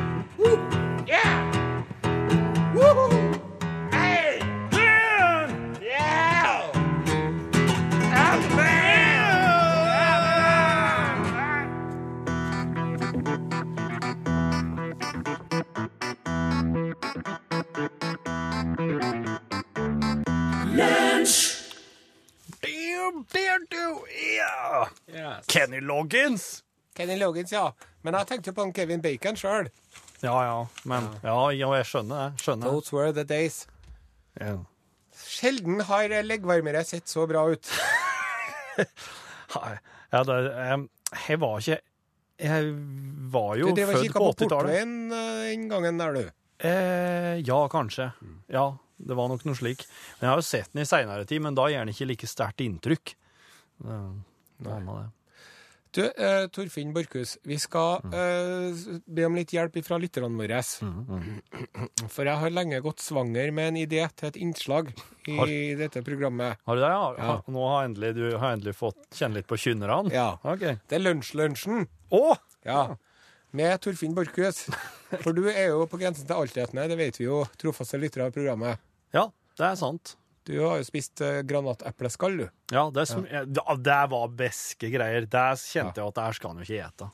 There do, yeah.
Yes.
Kenny Loggins.
Kenny Loggins, ja. Men jeg tenkte jo på Kevin Bacon sjøl.
Ja, ja, men ja, ja, jeg skjønner det. Skjønner.
Those were the days.
Yeah.
Sjelden har leggvarmere sett så bra ut. <laughs>
Ja, det, jeg, var ikke Jeg var jo
Du drev og
født
kikka
på
på
80-tallet.
Portveien eh, den gangen der, du.
Eh, ja, kanskje. Ja, det var nok noe slik. Men jeg har jo sett den i seinere tid, men da gjerne ikke like sterkt inntrykk. Det, det det.
Du, eh, Torfinn Borchhus, vi skal
Mm.
eh, be om litt hjelp fra lytterne våre. <clears throat> For jeg har lenge gått svanger med en idé til et innslag i
Har-
dette programmet.
Har du det? Ja.
Ja.
Nå har endelig, du har endelig fått kjenne litt på kynnerne?
Ja.
Okay.
Det er Lunsjlunsjen.
Å!
Ja. Med Torfinn Borchhus. <laughs> For du er jo på grensen til altetende, det vet vi jo, trofaste lyttere av programmet.
Ja, det er sant.
Du har jo spist uh, granatepleskall, du.
Ja, det, som, ja. det var beske greier. Det kjente jeg at det her skal han jo ikke ete.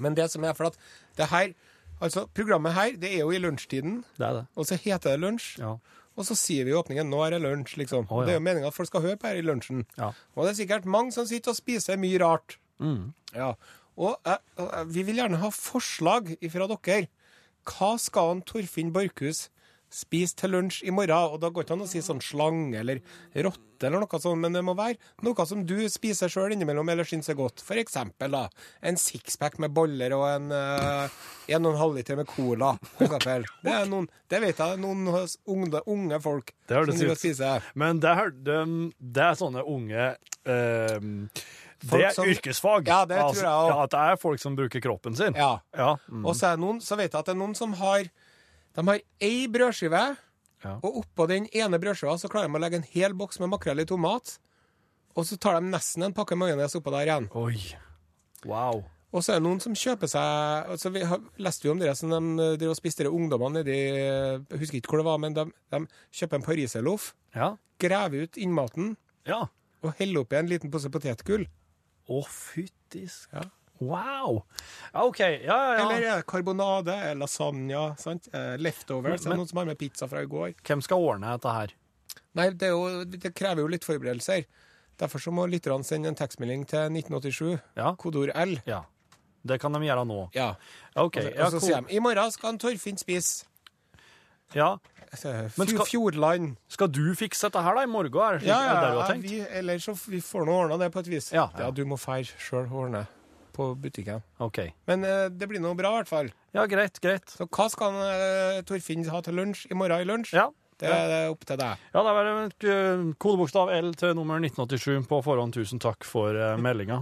Men det som er for at det her Altså, programmet her, det er jo i lunsjtiden,
Det er det.
og så heter det lunsj.
Ja.
Og så sier vi i åpningen 'nå er det lunsj', liksom.
Oh, ja.
Det er jo meninga at folk skal høre på her i lunsjen.
Ja.
Og det er sikkert mange som sitter og spiser mye rart.
Mm.
Ja. Og eh, eh, vi vil gjerne ha forslag fra dere. Hva skal han Torfinn Borchhus spise til lunsj i morgen? Og da går det ikke an å si sånn slange eller rotte eller noe sånt, men det må være noe som du spiser sjøl innimellom eller syns er godt. For eksempel da, en sixpack med boller og en uh, en en halv liter med cola. Det, er noen, det vet jeg noen unge, unge folk
Det
som driver
spise.
og spiser.
Men det er, det, er sånne unge ehm, Det er
som-
yrkesfag.
Ja, det tror jeg også.
Ja, at det er folk som bruker kroppen sin.
Ja.
Ja. Mm.
Og så, noen, så vet jeg at det er noen som har De har ei brødskive,
Ja.
og oppå den ene brødskiva så klarer de å legge en hel boks med makrell i tomat. Og så tar de nesten en pakke majones oppå der igjen.
Oi. Wow.
Og så er det noen som kjøper seg altså Vi har, leste jo om det som de drev og spiste ungdommene nedi Jeg husker ikke hvor det var, men de, de kjøper en pariserloff,
Ja.
graver ut innmaten
Ja.
og heller oppi en liten pose potetgull.
Å, fyttis.
Ja.
Wow. Ja, OK. Ja, ja, ja.
Eller er karbonade, eh, lasagne, sant? Eh, leftovers.
Men-
er noen som har med pizza fra i går?
Hvem skal ordne dette her?
Nei, det, jo, det krever jo litt forberedelser. Derfor så må lytterne sende en tekstmelding til 1987.
Ja.
Kodord L.
Ja. Det kan de gjøre nå.
Ja.
OK.
Og så, og så sier de i morgen skal en Torfinn spise
ja.
eh,
Men skal-
Fjordland.
Skal du fikse dette her da i morgen? Er det,
Ja, ja,
tenkt?
vi, eller så vi får nå ordna det på et vis.
Ja, ja.
du må feire sjøl og ordne på butikken.
OK.
Men eh, det blir nå bra, i hvert fall.
Ja, greit, greit.
Så hva skal eh, Torfinn ha til lunsj i morgen i lunsj?
Ja.
Det er opp til deg.
Ja, det er bare eh, kodebokstav L til nummer 1987 på forhånd. Tusen takk for uh, meldinga.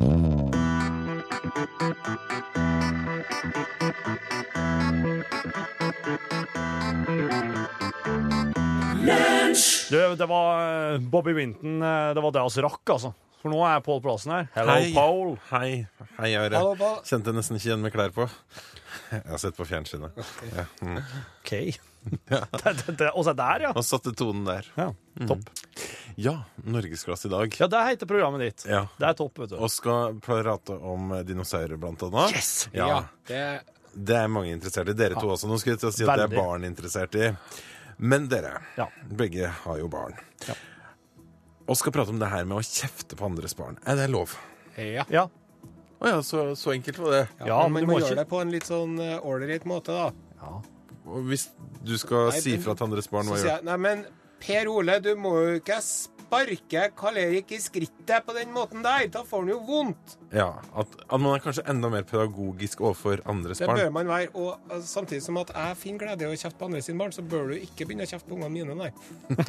Du, det var eh, Bobby Winton. eh, Det var det vi rakk, altså. For nå er Pål Plassen her. Hello,
Hei.
Paul.
Hei, hei Are.
Hallo, Paul.
Kjente nesten ikke igjen med klær på. Jeg har sett på fjernsynet. Ja. Mm.
OK. <laughs> det, det, det, og så der, ja.
Og satte tonen der.
ja. Topp.
Ja, norgesklasse i dag.
Ja, det heter programmet ditt.
Ja.
Det er topp, vet du.
Og skal prate om dinosaurer, blant annet.
Yes!
Ja.
det
Det er mange interessert i. Dere to også. Nå skulle jeg til å si at det er barn interessert i. Men dere,
Ja.
begge har jo barn.
Ja.
Og skal prate om det her med å kjefte på andres barn. Er det lov?
Ja.
Ja.
Å ja, så, så enkelt var det.
Ja,
men
men du
må gjøre
ikke
det på en litt sånn eh, ålreit måte, da.
ja.
Og hvis du skal
Nei,
si fra til andres barn, hva gjør
nei, men Per Ole, du må jo ikke sparke Karl-Erik i skrittet på den måten der. Da får han jo vondt.
Ja, at, at man er kanskje enda mer pedagogisk overfor andres barn.
Det bør man være. Og eh, samtidig som at jeg finner glede i å kjefte på andre sine barn, så bør du ikke begynne å kjefte på ungene mine, nei.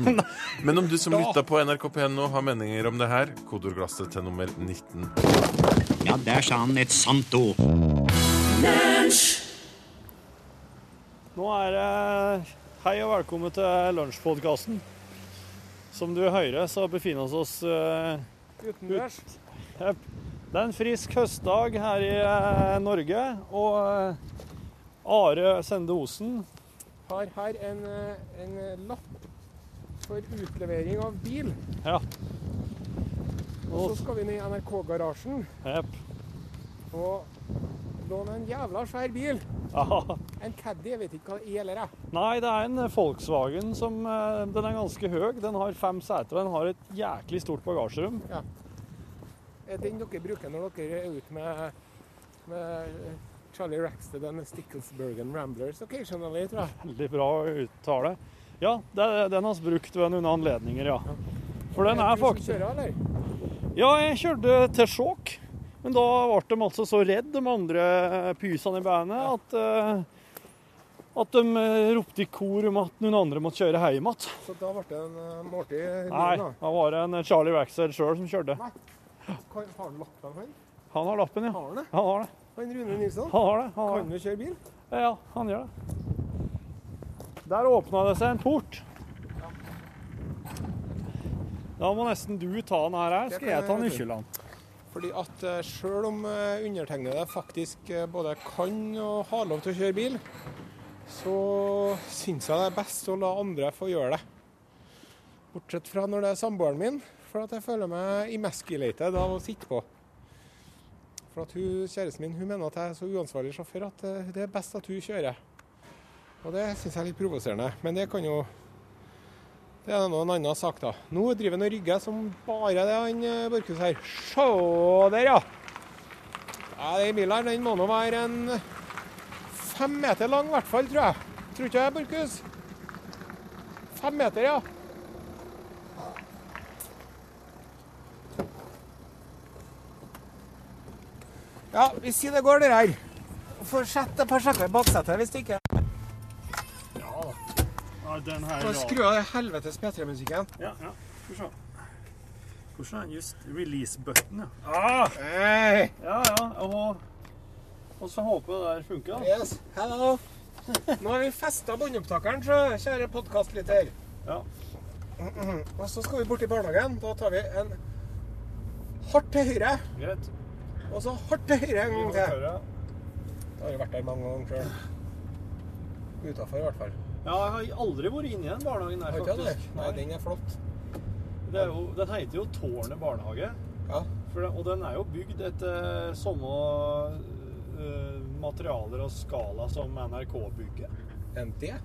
<laughs>
Men om du som lytter på NRK P1 nå har meninger om det her, kodordglasset til nummer 19.
Ja, der sa han et sant ord.
Nå er det Hei og velkommen til lunsjpodkasten. Som du hører, så befinner vi oss uh,
Utendørs.
Jep. Det er en frisk høstdag her i uh, Norge, og uh, Are Sende Osen
Har her en, en lapp for utlevering av bil.
Ja.
Og så skal vi ned i NRK-garasjen
Yep.
og låne en jævla svær bil.
Ja.
En Caddy, jeg vet ikke hva det er eller jeg.
Nei, det er en Volkswagen som eh, Den er ganske høy. Den har fem seter, og den har et jæklig stort bagasjerom.
Er den dere bruker når dere er ute med, med Charlie Rackstead og Sticklesburgen Ramblers occasionally, tror jeg.
Veldig bra uttale. Ja, det den har vi brukt ved noen anledninger, ja. For den er faktisk? Ja, jeg kjørte til Skjåk, men da ble de altså så redd, de andre pysene i bandet, at, eh, at de eh, ropte i kor om at noen andre måtte kjøre hjem igjen.
Så da ble det en Morty i
Nei,
da.
var det en Charlie Waxer sjøl som kjørte.
Nei. har han lappen, han?
Han har lappen, ja.
Har han det?
Han har det.
Han Rune Nilsson?
Han har det. Han har
Kan jo kjøre bil?
Ja, han gjør det. Der åpna det seg en port. Da må nesten du ta den her. Skal jeg ta nøkkelen.
Fordi at Selv sjøl om uh, undertegnede faktisk eh, både kan og har lov til å kjøre bil, så syns jeg det er best å la andre få gjøre det. Bortsett fra når det er samboeren min, for at jeg føler meg emasculated av å sitte på. For at hun, Kjæresten min hun mener at jeg er så uansvarlig sjåfør at eh, det er best at hun kjører. Og det syns jeg er litt provoserende. Men det kan jo Det er nå en annen sak, da. Nå driver han og rygger som bare det, han eh, Borchhus her. Se der, ja! Ja, Den bilen her, den må nå være en fem meter lang, i hvert fall, tror jeg. Tror ikke jeg, Borchhus? Fem meter, ja. Ja, vi sier det går, det her. Får sette et par sjekker i baksetet hvis det ikke
Ja, den her
Bare Skru av den helvetes P3-musikken.
Ja, ja. Skal vi se. Hvordan er den just release-button, ja. Ah!
Hey!
Ja, ja. Og, og så håper jeg det der funker, da.
Yes, hello. Nå har vi festa båndopptakeren, så kjære podkastlytter.
Ja.
Og så skal vi bort i barnehagen. Da tar vi en hardt til høyre,
Greit.
og så hardt til høyre en gang til. Da har vi vært der mange ganger sjøl. Utafor, i hvert fall.
Ja, jeg har aldri vært inne i den barnehagen der, faktisk.
Nei, den er flott.
Det er jo, den heter jo Tårnet barnehage.
Ja.
Den, og den er jo bygd etter samme uh, materialer og skala som NRK-bygget.
En det?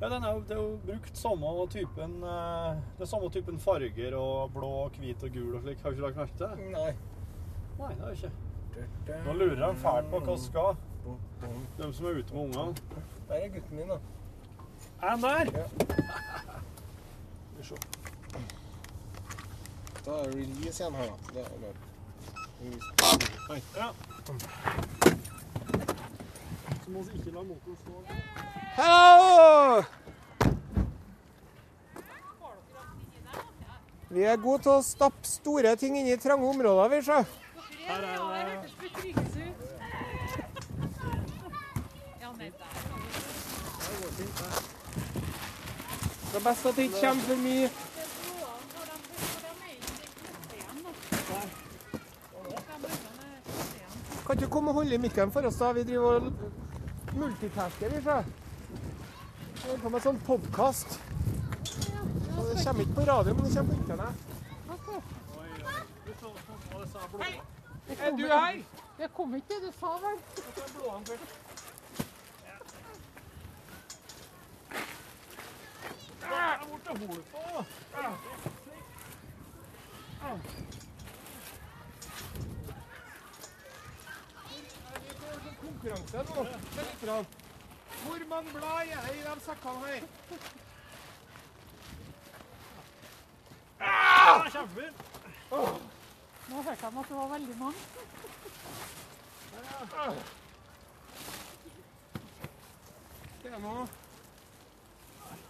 Ja, den er jo, det er jo brukt samme typen uh, Det samme typen farger og blå, hvit og gul og slik. Har du ikke lagt merke til det?
Nei.
Nei, det har jeg ikke. Nå lurer de fælt på hva skal. De som er ute med ungene.
Der er gutten min, da.
Er han der?
Ja.
Vi se.
Da er det release igjen her, da. Det er bare. Oi.
Ja. Så må vi ikke la motoren stå.
Hello! Vi er gode til å stappe store ting inn i trange områder, vi, sjø.
Her er det
Det er best at det ikke kommer for mye Kan ikke du komme og holde i mikken for oss, da? Vi driver og multitasker, vi, sjø. Vi holder på med sånn podkast. Det kommer ikke på radio, men det kommer på internett. Er du her?
Jeg kom ikke du sa vel.
Konkurranse nå. Se litt grann. Hvor mange blad er det i de sekkene her?
Nå hørte jeg at det var veldig mange.
Det er noe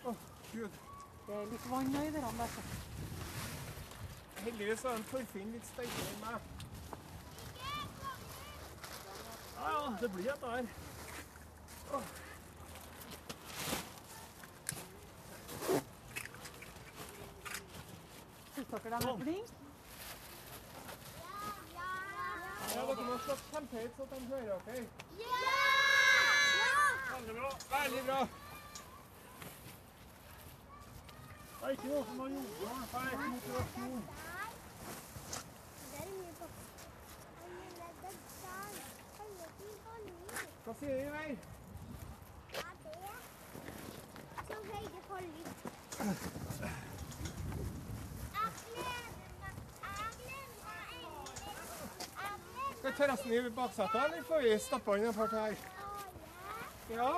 Å, gud.
Det er litt vann i der.
Heldigvis er en Torfinn litt sterkere enn meg.
Ja, ja, det blir dette her.
Syns dere de er flinke?
Ja, dere må slå kjempehøyt så de hører dere. Veldig bra. Veldig bra.
Det er ikke noe som har det. Det er ikke motivasjon.
Hva sier du, Vei? Skal terrassen i baksetet, eller får vi stappa inn en part her? Ja,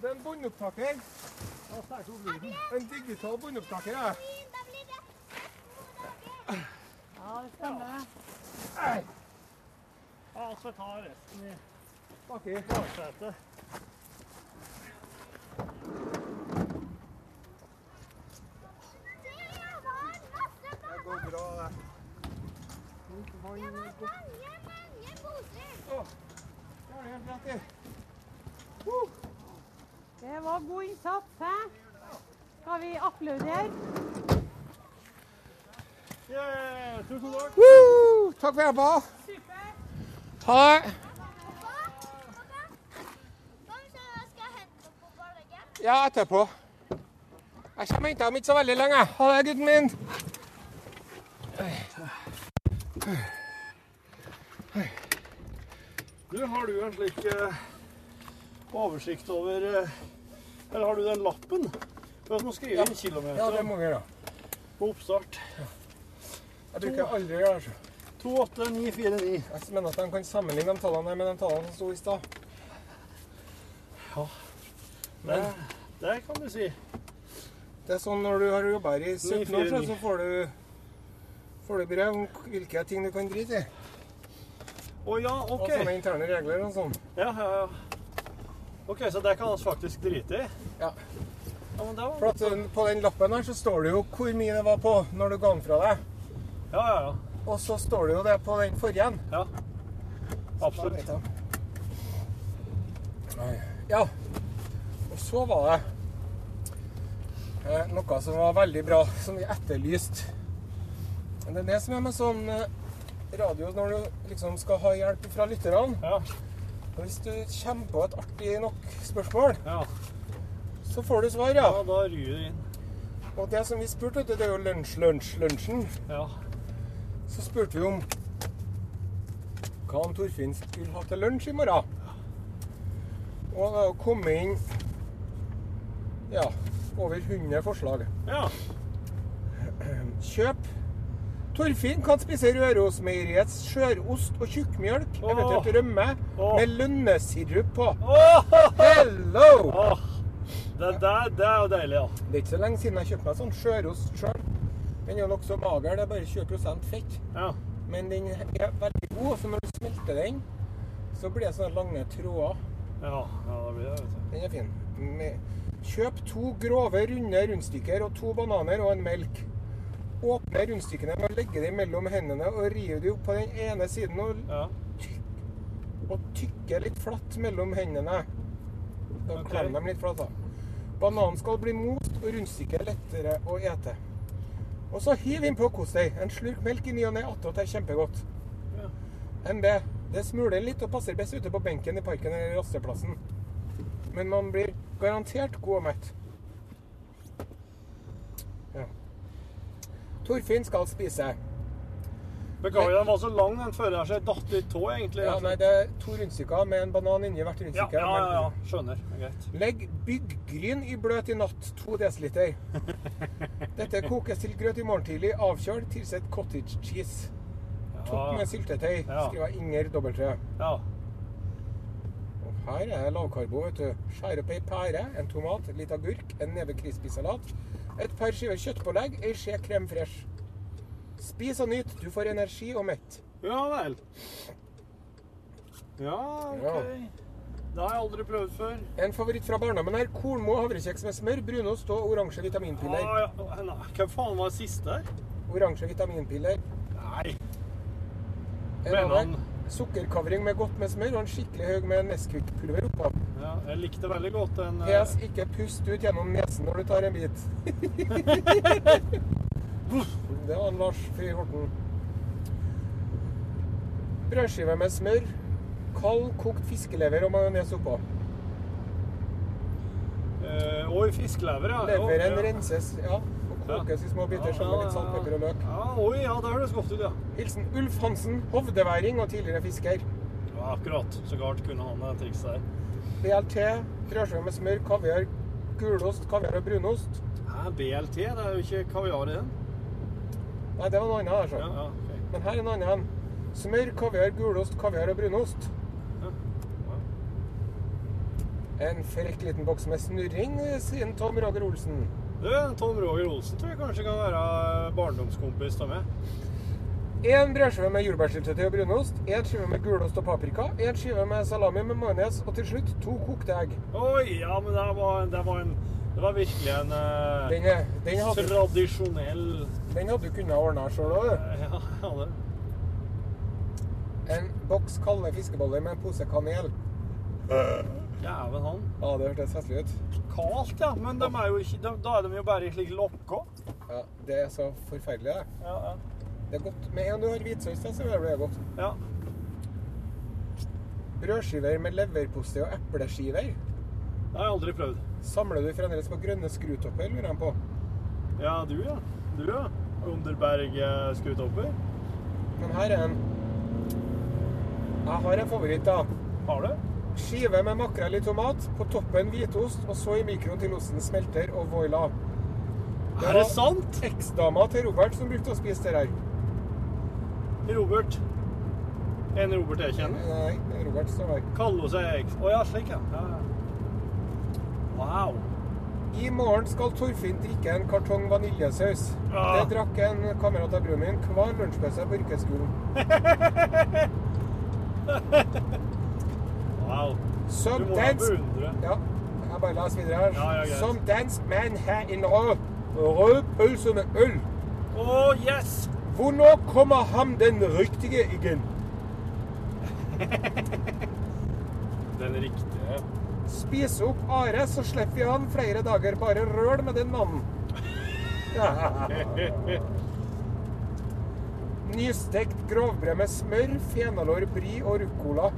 det er en båndopptaker. En digital båndopptaker, ja.
Ja, det stemmer.
Ja, så tar resten i
Baki.
baksetet.
Det går bra, det. Å, det har du helt rett i.
Det var god innsats, hæ? Skal vi applaudere?
Yeah, tusen takk.
Woo! Takk for hjelpa. Ha det. Ja, etterpå. Jeg kommer og henter dem ikke så veldig lenge. Ha det, gutten min.
Du, har du en slik eh, oversikt over eh, Eller har du den lappen? For at man skriver
Ja.
inn kilometer
Ja, det må vi gjøre.
på oppstart.
Jeg bruker aldri å gjøre det.
28949.
Jeg mener at de kan sammenligne de tallene med de tallene som sto i stad.
Det, det kan du si.
Det er sånn når du har jobba her i 17 år, så- får du, får du brev om hvilke ting du kan drite i.
Å ja,
Og sånne interne regler og sånn.
Ja, ja, ja. OK, så det kan vi faktisk drite i?
Ja.
Ja, men det var
For at uh, på den lappen her så står det jo hvor mye det var på når du ga den fra deg.
Ja, ja, ja.
Og så står det jo det på den forrige.
ja. Absolutt.
Ja. Og så var det eh, noe som var veldig bra, som vi etterlyste. Det er det som er med sånn eh, radio når du liksom skal ha hjelp fra lytterne.
Ja.
Og Hvis du kommer på et artig nok spørsmål,
ja.
så får du svar,
Ja,
ja.
da ryr det inn.
Og det som vi spurte, det er jo lunsj, lunsj, lunsjen.
Ja.
Så spurte vi om hva han Torfinn skulle ha til lunsj i morgen. Og det har jo kommet inn ja, over 100 forslag.
Ja.
Kjøp. Torfinn kan spise Rørosmeieriets skjørost og tjukkmjølk,
oh.
eventuelt rømme,
oh.
med lønnesirup på.
Oh.
Hello!
Oh. Det, der, det er jo deilig, ja.
Det er ikke så lenge siden jeg kjøpte meg sånn skjørost sjøl. Den er jo nokså mager, det er bare 20% fett.
Ja.
Men den er veldig god, så når du smelter den, så blir det sånne lange tråder.
Ja, ja det blir det.
Den er fin. Kjøp to grove, runde rundstykker og to bananer og en melk. Åpne rundstykkene med å legge dem mellom hendene og rive dem opp på den ene siden og,
Ja.
og tykke litt flatt mellom hendene. Da
okay.
klemmer dem litt flatt, da. Bananen skal bli most og rundstykket lettere å ete. Og så hiv innpå kos deg. En slurk melk i ny og ne attåt er kjempegodt.
Ja.
MB. Det smuler litt og passer best ute på benken i parken eller rasteplassen. Men man blir garantert god og mett. Ja. Torfinn skal spise
Beklager, den var så lang den føreren seg datt litt tå, egentlig.
Ja, nei, det er to rundstykker med en banan inni hvert
ja,
rundstykke.
ja, ja, ja. Skjønner. Det er Greit.
Legg byggryn i bløt i natt, 2 dl. <laughs> Dette kokes til grøt i morgen tidlig. Avkjøl, tilsett cottage cheese. Topp med syltetøy,
Ja.
skriver Inger Dobbeltrø.
Ja.
Og her er lavkarbo, vet du. Skjær opp ei pære, en tomat, litt agurk, en neve crispy-salat, et par skiver kjøttpålegg, ei skje krem fresh. Spis og nyt, du får energi og mett.
ja vel. Ja,
Ja.
OK. Det har jeg aldri prøvd før.
En favoritt fra barndommen er kornmo havrekjeks med smør, brunost og oransje vitaminpiller.
Ah, ja. Nei, Hvem faen var det siste her?
Oransje vitaminpiller.
Nei.
En annen. Sukkerkavring med godt med smør og en skikkelig høy med Nesquik-pulver oppå.
Ja, jeg likte veldig godt den eh,
PS, ikke pust ut gjennom nesen når du tar en bit. <laughs> Det var en Lars Fri Horten. Brødskive med smør, kald kokt fiskelever og majones oppå.
eh, og fiskelever, ja.
Leveren
ja.
renses ja, kokes i små biter sammen med litt salt, pepper og løk.
Ja, oi, ja, det høres godt ut, ja.
Hilsen Ulf Hansen, hovdeværing og tidligere fisker.
ja akkurat. Så galt kunne han det trikset der.
BLT, brødskive med smør, kaviar, gulost, kaviar og brunost.
Nei, BLT? Det er jo ikke kaviar i den.
Nei, det var noe annet. Altså.
Ja, ja, okay.
Men her er en annen. Smør, kaviar, gulost, kaviar og brunost. En frekk liten boks med snurring, sier Tom Roger Olsen.
Du, Tom Roger Olsen tror jeg kanskje kan være barndomskompis av meg.
En brødskive med jordbærsyltetøy og brunost, en skive med gulost og paprika, en skive med salami med majones, og til slutt to kokte egg.
Oi, ja, men det var, det var, en, det var virkelig en eh,
Den, er- den, hadde,
tradisjonell
den hadde du kunnet ordne sjøl òg, du. <laughs>
Ja, det.
En boks kalde fiskeboller med en pose kanel.
Jæven han.
Ja, det hørtes festlig ut.
Kaldt, ja. Men de er jo ikke, de, da er de jo bare slik lokka.
Ja, Det er så forferdelig, det.
Ja, ja.
Det er godt. Med en du har hvitsaus til, så blir det godt.
ja.
Brødskiver med leverpostei og epleskiver.
Det har jeg aldri prøvd.
Samler du fremdeles på grønne skrutopper, lurer jeg på.
Ja, du, ja. Du, ja. Underberg skrutopper.
Men her er en Jeg har en favoritt, da.
Har du?
Skive med makrell i tomat, på toppen hvitost, og så i mikroen til osten smelter og voila.
Er det sant?
Det var eksdama til Robert som brukte å spise det her.
Robert. En Robert jeg kjenner.
Nei, det er Robert har.
Kaller hun seg. Å ja, slik, ja. Wow.
I morgen skal Torfinn drikke en kartong vaniljesaus.
Ja.
Det drakk en kamerat av broren min hver lunsjpause på yrkesskolen. <laughs>
wow.
Som dansk. Ja, jeg bare leser videre her.
Ja, ja.
Som dansk mann har en rød, rød pølse med øl.
Å, yes!
Hvornår kommer ham den riktige igjen? <laughs>
Den riktige.
Spis opp Are, så slipper vi han flere dager. Bare røl med den mannen. <laughs> Nystekt grovbrød med smør, fenalår, brie og ruccola.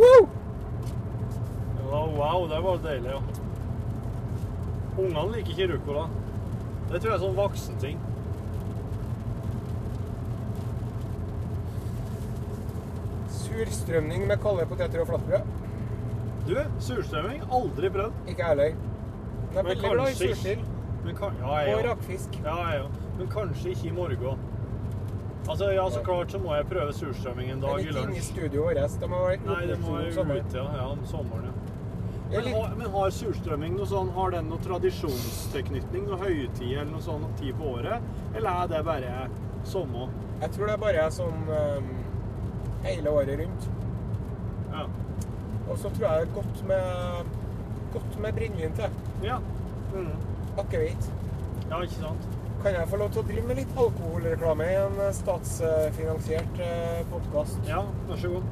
Woo!
Ja, wow, det var deilig, ja. Ungene liker ikke ruccola. Det tror jeg er sånn voksenting.
Surstrømning med kalde poteter og flatbrød.
Du, surstrømming? Aldri prøvd.
Ikke jeg heller. Men
kanskje ikke- Men kan, ja, jeg
og rakfisk.
Ja, jeg ja. Men kanskje ikke i morgen. Altså, ja, så klart så må jeg prøve surstrømming en dag
Men
i
ikke inne i
lunsj.
studioet vårt. Det må være
Nei, det må
jo
ut, ja. ja. Om sommeren, ja. Men, har, men har surstrømming noe sånn, har den noe tradisjonstilknytning, noe høytid eller noe sånn tid på året? Eller er det bare sommer?
Jeg tror det er bare sånn um, hele året rundt.
Ja.
Og så tror jeg det er godt med, godt med brennevin til.
Ja. Mm.
Akevitt.
ja, ikke sant?
Kan jeg få lov til å drive med litt alkoholreklame i en eh, statsfinansiert podkast?
Ja, vær så god.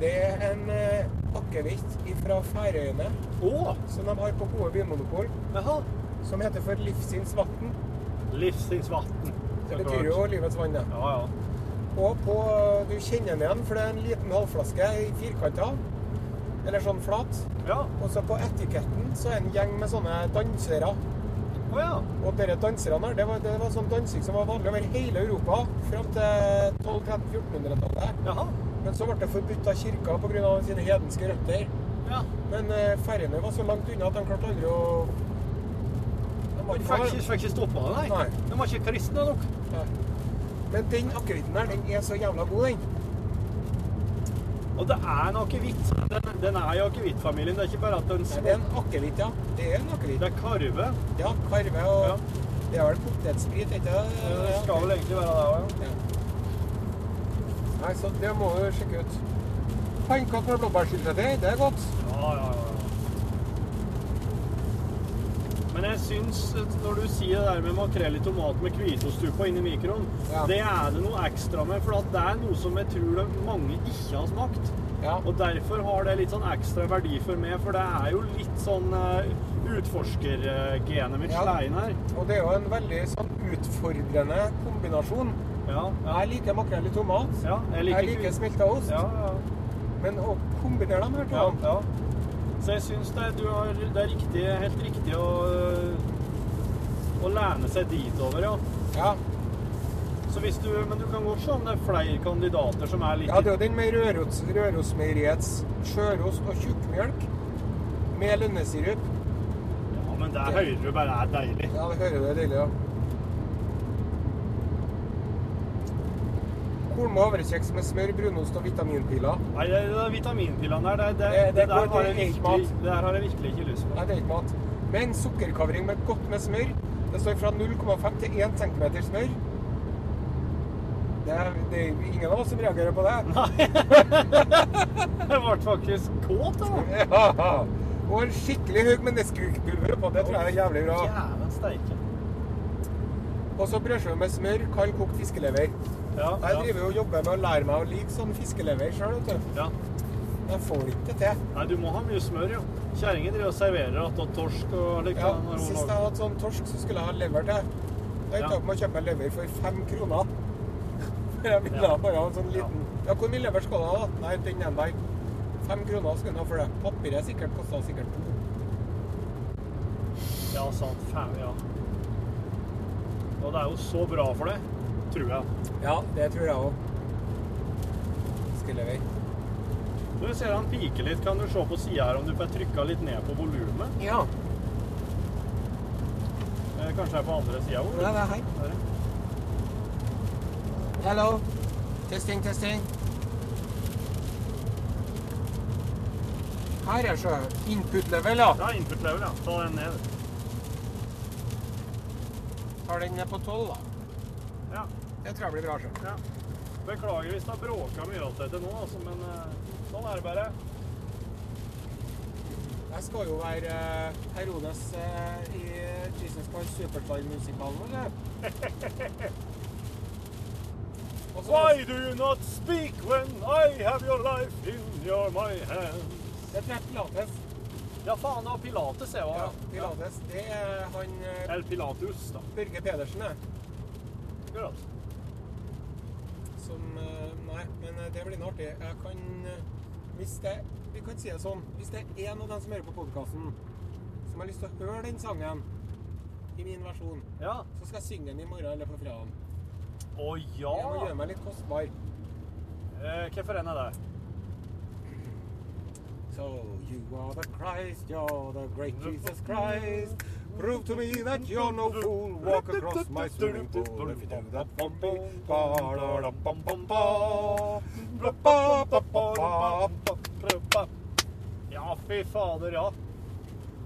Det er en eh, akevitt fra Færøyene
oh.
som de har på gode bymonopol.
Aha.
som heter for Livsins vatn.
Livstidsvatn.
Det betyr jo livets vann. det.
Ja, ja.
Og på, du kjenner den igjen, for det er en liten halvflaske i firkanta, eller sånn flat.
Ja.
Og så på etiketten så er det en gjeng med sånne dansere.
Ja.
Og dere danserne her, det var, det var sånn dansing som var vanlig over hele Europa fram til 1200-1400-tallet. Men så ble det forbudt av kirka pga. sine hedenske røtter.
Ja.
Men eh, ferjene var så langt unna at de klarte aldri å De var ikke
ikke, fikk ikke stoppa det, nei?
Nei.
De var ikke kristne nok?
Nei. Men den akevitten her, den er så jævla god, den.
Og det er en akevitt. Den, den er i akevittfamilien. Det er ikke bare at den små...
det er en akevitt, ja. Det er en akevitt.
Det er karve.
Ja, karve og
Ja.
Det er vel potetsprit, ikke det?
Det skal vel egentlig være det òg, ja.
Ja. Nei, så det må du sjekke ut. Pannekaker med blåbærsyltetøy, det er godt.
Ja, ja, ja. Men jeg syns, når du sier det der med makrell i tomat med hvitostuppa inni mikroen,
Ja.
det er det noe ekstra med, for at det er noe som jeg tror mange ikke har smakt.
Ja.
Og derfor har det litt sånn ekstra verdi for meg, for det er jo litt sånn uh, utforskergenet mitt
Ja.
slein her.
Og det er jo en veldig sånn utfordrende kombinasjon.
Ja.
Jeg liker makrell i tomat.
ja jeg liker,
Jeg liker smelta ost. Men å kombinere dem her to
ja. Så jeg syns det, du har, det er riktig, helt riktig å, å lene seg ditover, ja.
ja.
Du, men du kan godt se om det er flere kandidater som er litt
Ja, det er jo den med Røros, Rørosmeieriets sjørost og tjukkmjølk med lønnesirup.
Ja, men det hører du bare er deilig.
Ja, det hører du er deilig, ja. Korn med havrekjeks med smør, brunost og vitaminpiler.
Nei, det, det vitaminpillene der, det, det,
Det-
der har
det
jeg virkelig, ikke lyst på.
Nei, det er ikke mat. Men sukkerkavring med godt med smør. Det står fra 0,5 til 1 cm smør. Det er, det er ingen av oss som reagerer på det. Nei. <laughs>
Jeg ble faktisk kåt, da. <laughs>
Ja. Og en skikkelig haug med Nesquik-pulver oppå. Det tror jeg er jævlig bra.
Jævlig steike.
Og så brødskive med smør, kald kokt fiskelever.
Ja,
Jeg driver jo og jobber med å lære meg å like sånn fiskelever sjøl, vet du.
ja.
Jeg får ikke det til.
Nei, du må ha mye smør, jo. Kjerringa driver og serverer attåt torsk og like
Ja, Sist jeg hadde sånn torsk, så skulle jeg ha lever til. Da endte
Ja.
jeg opp med å kjøpe meg lever for fem kroner. <laughs> Jeg ville
Ja.
bare ha en sånn liten Ja, hvor mye lever skal du ha? da? Nei, den ene der. Fem kroner skal du ha for det. Papiret sikkert kosta sikkert to.
Ja, sant. Fem, ja. Og det er jo så bra for deg, tror jeg.
Ja, det tror jeg òg. vi.
Du ser han piker litt. Kan du se på sida her om du får trykka litt ned på volumet?
Ja.
Kanskje Kanskje er på andre sida?
Det er her. Hello. Testing, testing. Her er så input level, ja.
Ja, input level, ja. Ta den ned.
Tar den ned på 12, da. Det tror jeg blir bra. Selv.
ja. Beklager hvis det har bråka mye alt dette nå, altså, men eh, sånn er det bare.
Jeg skal jo være eh, Herodes eh, i Jesus Christ Superstar-musikalen, eller? <laughs>
Why do you not speak when I have your life in your my hands?
Det tror jeg er Pilates.
Ja, faen, det var Pilates jeg var.
Ja, Pilates. Det er han
Eller Pilatus, da.
Børge Pedersen, det.
Akkurat.
Nei, men eh, det blir noe artig. Jeg kan eh, Hvis det Vi kan si det sånn. Hvis det er en av dem som hører på podkasten, som har lyst til å høre den sangen i min versjon,
Ja.
så skal jeg synge den i morgen eller på fredag.
Å ja!
Jeg må gjøre meg litt kostbar.
Eh, Hvorfor en er det?
So you are the Christ, you're the great Jesus Christ. Prove to me that you're no fool. Walk across my swimming pool. If you do that, bum bum ba da da bum bum ba. Bla, ba, ba, ba, ba.
Ja, fy fader, ja.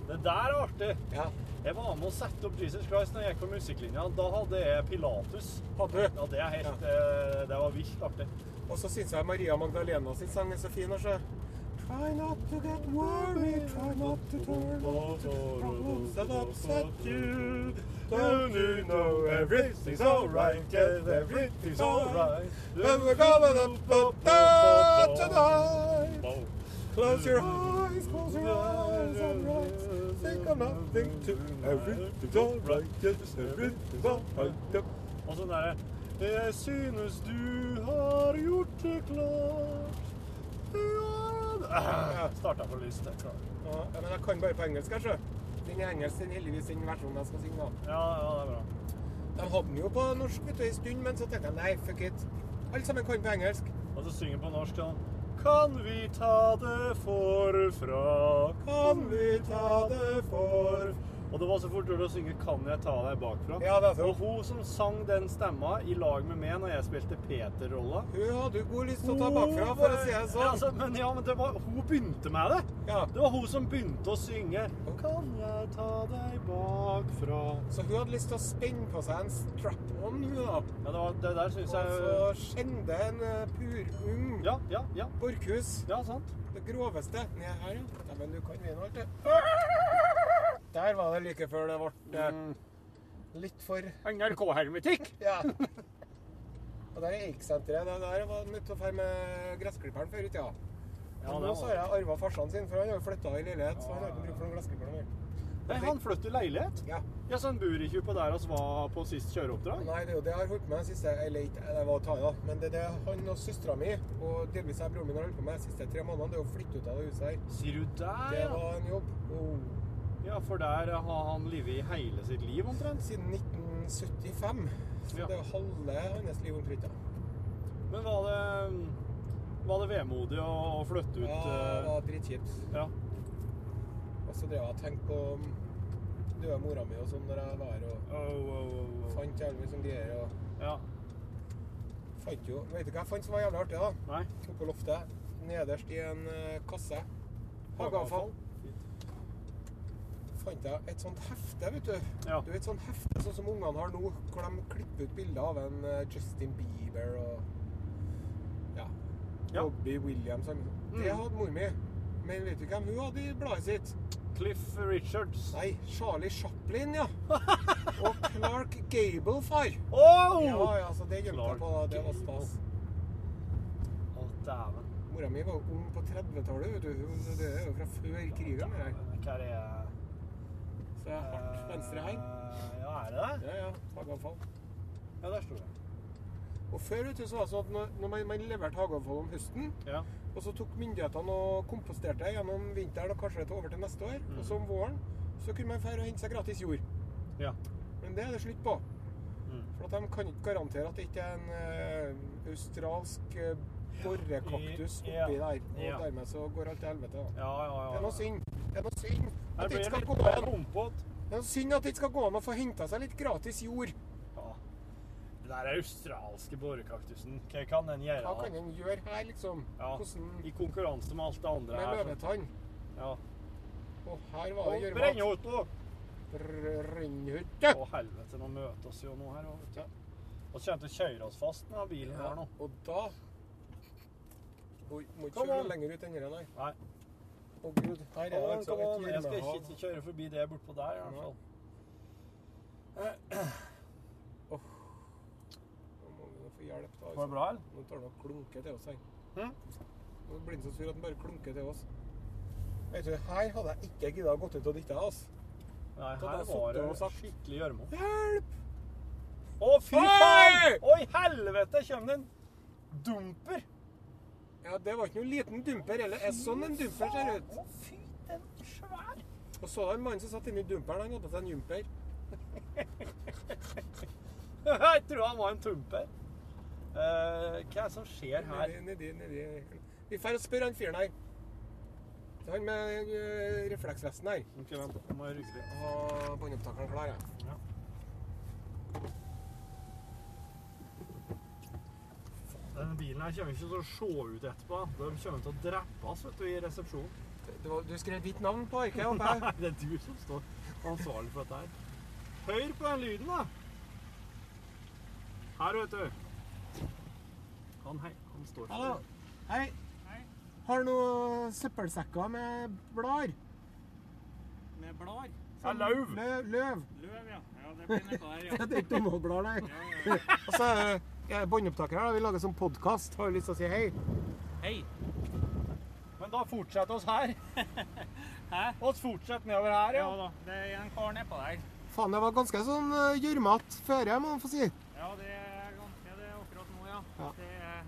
Det der er artig.
Ja,
Jeg var med å sette opp Jesus Christ når jeg gikk på musikklinja. Da hadde jeg Pilatus.
hadde?
Ja, det er helt ja. Det var vilt artig.
Og så syns jeg Maria Magdalena sin sang er så fin. Også. Try not to get worried, try not to turn the problems that upset you. Don't you know everything's alright, yes, everything's alright. And we're gonna put tonight. Close your eyes, close your eyes, alright. Think of nothing to everything's alright, yes, everything's alright.
Og sånn derre Jeg synes du har gjort det klart ja. Ah, Starta for lyst. jeg.
Ja, men jeg kan bare på engelsk, kanskje. Den Den er engelsk, den heldigvis den versjonen jeg skal synge. da.
Ja, ja, det er bra.
De hadde den jo på norsk vet du, en stund, men så tenkte jeg nei, fuck it. Alle sammen kan på engelsk.
Og så synger på norsk sånn Kan vi ta det forfra? Kan vi ta det for Og det var så fort gjort å synge 'Kan jeg ta deg bakfra'?
Ja, det er.
Og hun som sang den stemma i lag med meg når jeg spilte Peter-rolla
Hun hadde god lyst til å ta bakfra, for å si det
Ja,
sånn.
altså, men ja, men det var, hun begynte med det.
Ja.
Det var hun som begynte å synge 'Kan jeg ta deg bakfra'?
Så hun hadde lyst til å spenne på seg en strap-on, hun da.
Ja, det, var, det der syns
Og så skjende en eh, purung
Ja, ja, ja.
borkhus.
Ja, sant.
Det groveste. Ned her, ja. Men du kan vinne alt, du. Der var det like før det ble mm. litt for
NRK-hermetikk. <laughs>
Ja. Og der er Eik-senteret. Der var nødt til å dra med gressklipperen før i tida.
Ja,
Og nå har jeg arva farsan sin, for han har jo flytta i leilighet. Så han har ikke bruk for noen gressklipper mer.
Nei, han flyttet i leilighet.
Ja.
Ja, så han bor ikke på der vi var på sist kjøreoppdrag?
Nei, det er jo det jeg har holdt med de siste Eller ikke, det var å ta i, da. Men det er det han og søstera mi, og delvis jeg broren min har holdt på med de siste tre månedene, det er å flytte ut av det huset her.
Sier du der,
Det var en jobb. Oh.
Ja, for der har han livet i hele sitt liv omtrent.
Siden 1975. Så
Ja.
det er halve hans liv omtrent. ja.
Men var det, var det vemodig å flytte ut
Ja, det
eh,
var dritkjipt.
Ja.
Og så drev jeg og tenkte på døde mora mi og sånn når jeg var her, og
Oh, oh, oh,
fant jævlig mye sånne greier. og
Ja.
fant jo, Vet du hva jeg fant som var jævlig artig? da?
Nei.
Oppe på loftet, nederst i en kasse, kasse. Hageavfall. Fant jeg et sånt hefte, vet du.
Ja.
Du vet sånt hefte sånn som ungene har nå, hvor de klipper ut bilder av en eh, Justin Bieber og ja,
Ja.
Robbie Williams. og sånn. Det
Mm.
hadde mor mi. Men vet du hvem hun hadde i bladet sitt?
Cliff Richards.
Nei, Charlie Chaplin, ja. <laughs> Og Clark Gable, far.
Oh!
Ja, ja, så det gjemte jeg på. da. Det var stas.
Å, dæven.
Mora mi var ung på 30-tallet, vet du. Det er jo fra før krigen.
Hva er det?
Så jeg er hardt venstreheng.
Eh, Ja, er det det?
Ja, ja. Hageavfall.
Ja, der står det.
Og før vet du, så var det sånn at når, når man, man leverte hageavfall om høsten,
Ja.
og så tok myndighetene og komposterte det gjennom vinteren og kanskje det over til neste år,
Mm.
og så om våren, så kunne man dra og hente seg gratis jord.
Ja.
Men det er det slutt på.
Mm.
For at de kan ikke garantere at det ikke er en ø, australsk uh, borrekaktus oppi der. Og
Ja.
dermed så går alt til helvete.
Ja, ja, ja.
Det er noe synd. Det er noe synd at det ikke skal gå an. Det er noe synd at det ikke skal gå an å få henta seg litt gratis jord.
Ja. Den der australske borekaktusen, hva kan den gjøre?
Hva kan den gjøre her, liksom?
Ja.
Hvordan
I konkurranse med alt det andre
Med
her. Med
løvetann.
Ja.
Og her var det
Og
gjørma.
Brennhotlo!
Brennhytte.
Å helvete, nå møter oss jo nå her du. Vi kommer til å kjøre oss fast med bilen her nå.
Og da Oi, må ikke kjøre lenger ut enn det, nei.
Nei.
Å gud, her er det
an,
altså et
Jeg skal ikke kjøre forbi det bortpå der, i hvert fall.
Nå må vi få hjelp, da.
Går det bra, eller?
Nå tar han og klunker til oss her.
Hm?
Nå blir han så sur at han bare klunker til oss. Vet du, her hadde jeg ikke gidda å gått ut og dytta. oss.
Nei, her var det
sagt-
skikkelig gjørme.
Hjelp!
Å, fy faen! Oi, helvete, Kjem det en dumper!
Ja, det var ikke noen liten dumper, heller. er sånn en dumper ser ut.
Å, fy, den er svær!
Og så den mannen som satt inni dumperen, han hadde på seg en jumper. <laughs>
Jeg tror han var en tumper. Uh, hva er det som skjer her?
Nedi, nedi, nedi. Vi får spørre han fyren her. Er han med uh, refleksvesten her.
Ok, vent, nå må jeg rygge litt.
Ha båndopptakeren klar, ja.
Denne bilen her kommer ikke til å se ut etterpå. De kommer til å drepe oss vet du, i resepsjonen.
Du, du skrev ditt navn på ikke jeg?
Nei, det er du som står ansvarlig for dette her. Hør på den lyden, da! Her, vet du. Han, hei, han står
Hallo. Hei. hei. Har du noen søppelsekker med blader?
Med blader?
Ja, løv.
Løv. løv.
Løv, ja. Ja, det blir noe der, ja. <laughs>
Det er ikke Donald-blad, nei. Ja, ja, ja. <laughs> er båndopptaker her, vi lager sånn podkast. Har du lyst til å si hei?
Hei.
Men da fortsetter oss her. <laughs>
Hæ?
Oss fortsetter nedover her,
Ja
ja.
da, det er en kar nedpå der.
Faen, det var ganske sånn øh, gjørmete føre, må man få si.
Ja, det er ganske det akkurat nå, ja.
Ja.
Er...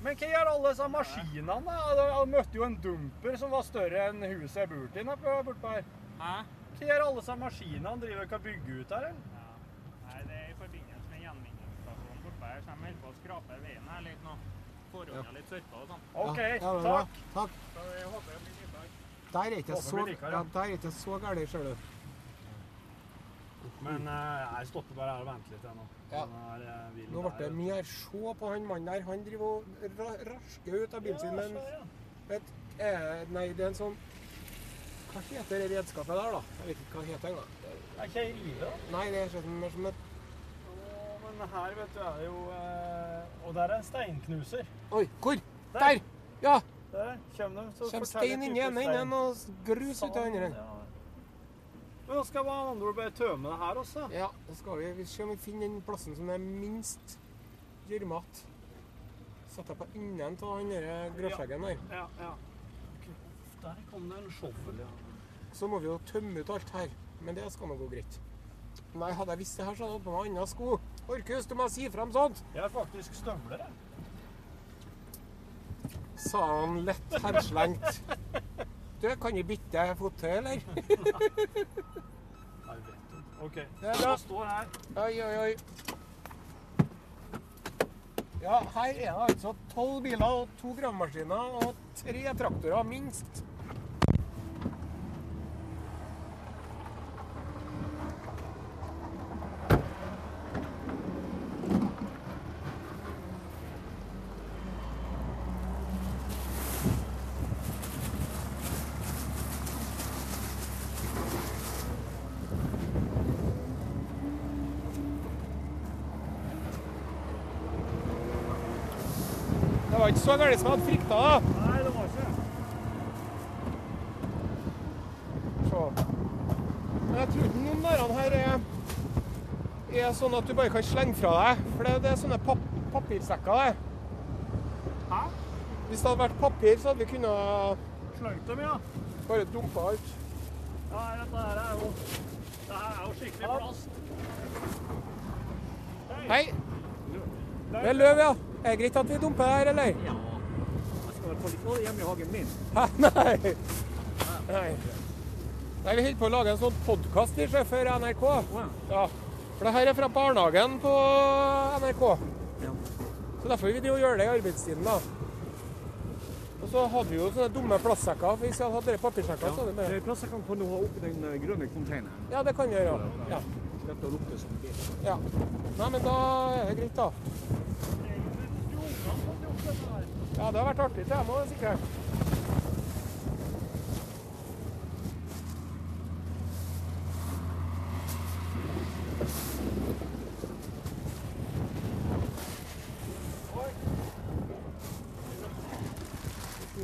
Men hva gjør alle disse maskinene. Jeg møtte jo en dumper som var større enn huset jeg bor i bortpå her.
Hæ?
Hva gjør alle disse maskinene? Driver dere og bygger ut her, eller?
Ja. Nei, det er i forbindelse med jeg kommer på å skrape veien her litt nå. Forhånda ja. litt sørpa og sånn.
OK,
Ja, ja,
takk.
Takk.
Så jeg håper det blir likere.
Der er ikke så, ja, der er ikke så gærent, ser du.
Men uh, jeg stopper bare her og venter litt ennå.
Ja.
Eh, vill
Nå ble det mye her. Se på han mannen der. Han driver og rasker ut av bilen sin med
Ja,
et, eh, Nei, det er en sånn Hva heter det redskapet der, da? Jeg vet ikke hva det heter engang.
Er ikke ei rive.
Nei, det er sånn som et
Å, her, vet du, er jo eh, Og der er en steinknuser.
Oi, hvor?
Der.
Der! Ja!
Der kommer de. så
Kommer stein inn i ene enden og grus ut av andre.
Ja. Men da skal vi andre ord bare tømme det her også.
Ja, da skal vi, vi se om vi finner den plassen som er minst gjørmete. Sette på enden av den der gråskjeggen der.
Ja, ja. Der kom det en shovel, ja.
Så må vi jo tømme ut alt her. Men det skal nå gå greit. Nei, hadde jeg visst det her, så hadde jeg hatt på meg andre sko. Orkus, du må si frem sånt!
Jeg har faktisk støvler, jeg.
Sa han lett henslengt. Du, kan <laughs> jeg bytte fottøy, eller?
Nei, vet du. OK.
Det er bra.
står her.
Oi, oi, oi. Ja, her er det altså tolv biler og to gravemaskiner og tre traktorer, minst. Så galt som jeg hadde frykta.
Nei, det var ikke.
Så. Men jeg tror ikke noen av disse her er, er sånn at du bare kan slenge fra deg. For det, det er sånne pap papirsekker, det.
Hæ?
Hvis det hadde vært papir, så hadde vi kunnet
Slengt dem, ja.
bare dumpa alt.
Ja, dette her er jo Det her er jo skikkelig plast.
Hei! Det er løv, ja. Er det greit at vi dumper her, eller?
Ja. Jeg skal i hvert fall ikke ha det hjemme i hagen min.
Hæ? <laughs> Nei. Nei. Nei, vi holder på å lage en sånn podkast for NRK. Ja. For det her er fra barnehagen på NRK.
Ja.
Så derfor vil vi jo gjøre det i arbeidstiden, da. Og så hadde vi jo sånne dumme plastsekker. Hvis vi hadde hatt dere papirsekker, så hadde vi
plasser kan ha oppi den eh, grønne containeren.
Ja, det kan vi gjøre. Ja. Ja. Nei, men da er det greit, da. Ja, det har vært artig til dem òg, sikkert.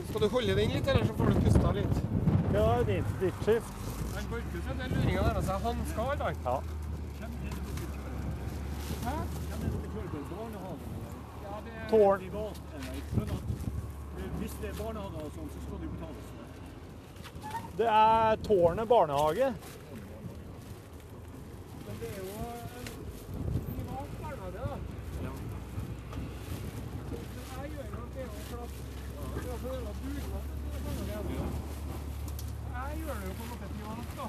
Skal du holde den litt, eller så får du pusta litt?
Ja, ditt, ditt skift.
Han er luringa der, altså. Han skal ha den.
Ja.
Hæ?
Tårn.
Det er barnehager og sånn, så skal det jo for
Det Det er Tårnet barnehage.
Men det er jo en privat barnehage, da.
Ja.
Men jeg gjør jo at det er jo for at det er for gjøre dugnad. Jeg gjør det jo på en måte privat, da.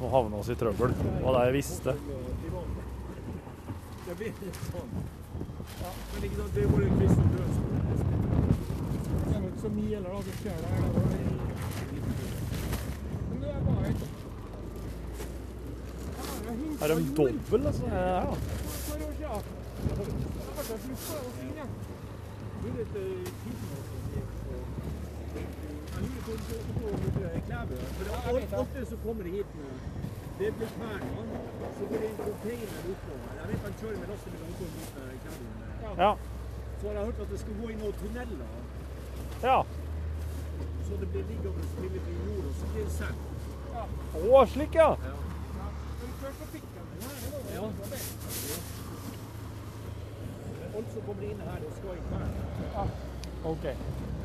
Nå havna oss i trøbbel. Det var det jeg visste.
Det blir litt sånn. Ja, men ikke sant, det er jo bare en kristen død.
Det er jo ikke så mye heller, da. Du det her. det er jo- Men det er bare et Jeg har jo
Er de dobbel, altså? Ja, ja.
for år siden. Vært en slutt på det å.
Du eh, sånn, er så- Jeg er er
jeg
ofte så kommer de hit nå. det blir kvernene, så går det en container oppover. Jeg vet han kjører med lastebil oppover mot eh, Klæbu.
Ja.
Så har jeg hørt at det skal gå i noen tunneler,
ja.
så det blir liggende stille i jord, og så blir det sendt.
Å, slik, ja.
ja.
Ja.
Alt som kommer inn her, det skal i kvern.
OK.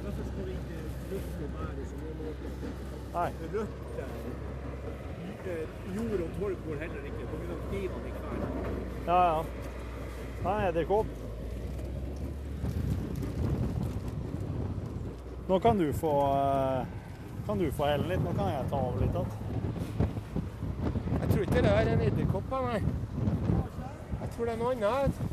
Derfor skal vi ikke og mær og sånn.
Nei.
Røtter, eh, jord og torv går heller ikke av knivene i kvern.
Ja, ja. Nei, edderkopp. Nå kan du få, eh, kan du få helle litt. Nå kan jeg ta av litt igjen.
Jeg tror ikke det er en edderkopp, nei. Jeg tror det er noe annet.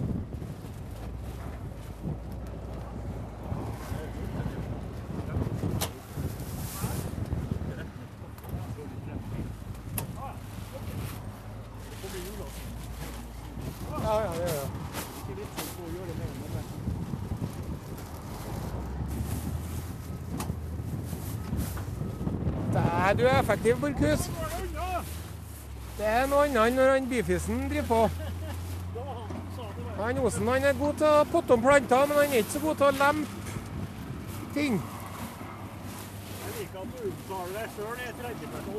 Du er effektiv, Borchhus. Det er noe annet når han Bifisen driver på. Han Osen han er god til å potte om planter, men han er ikke så god til å lempe ting.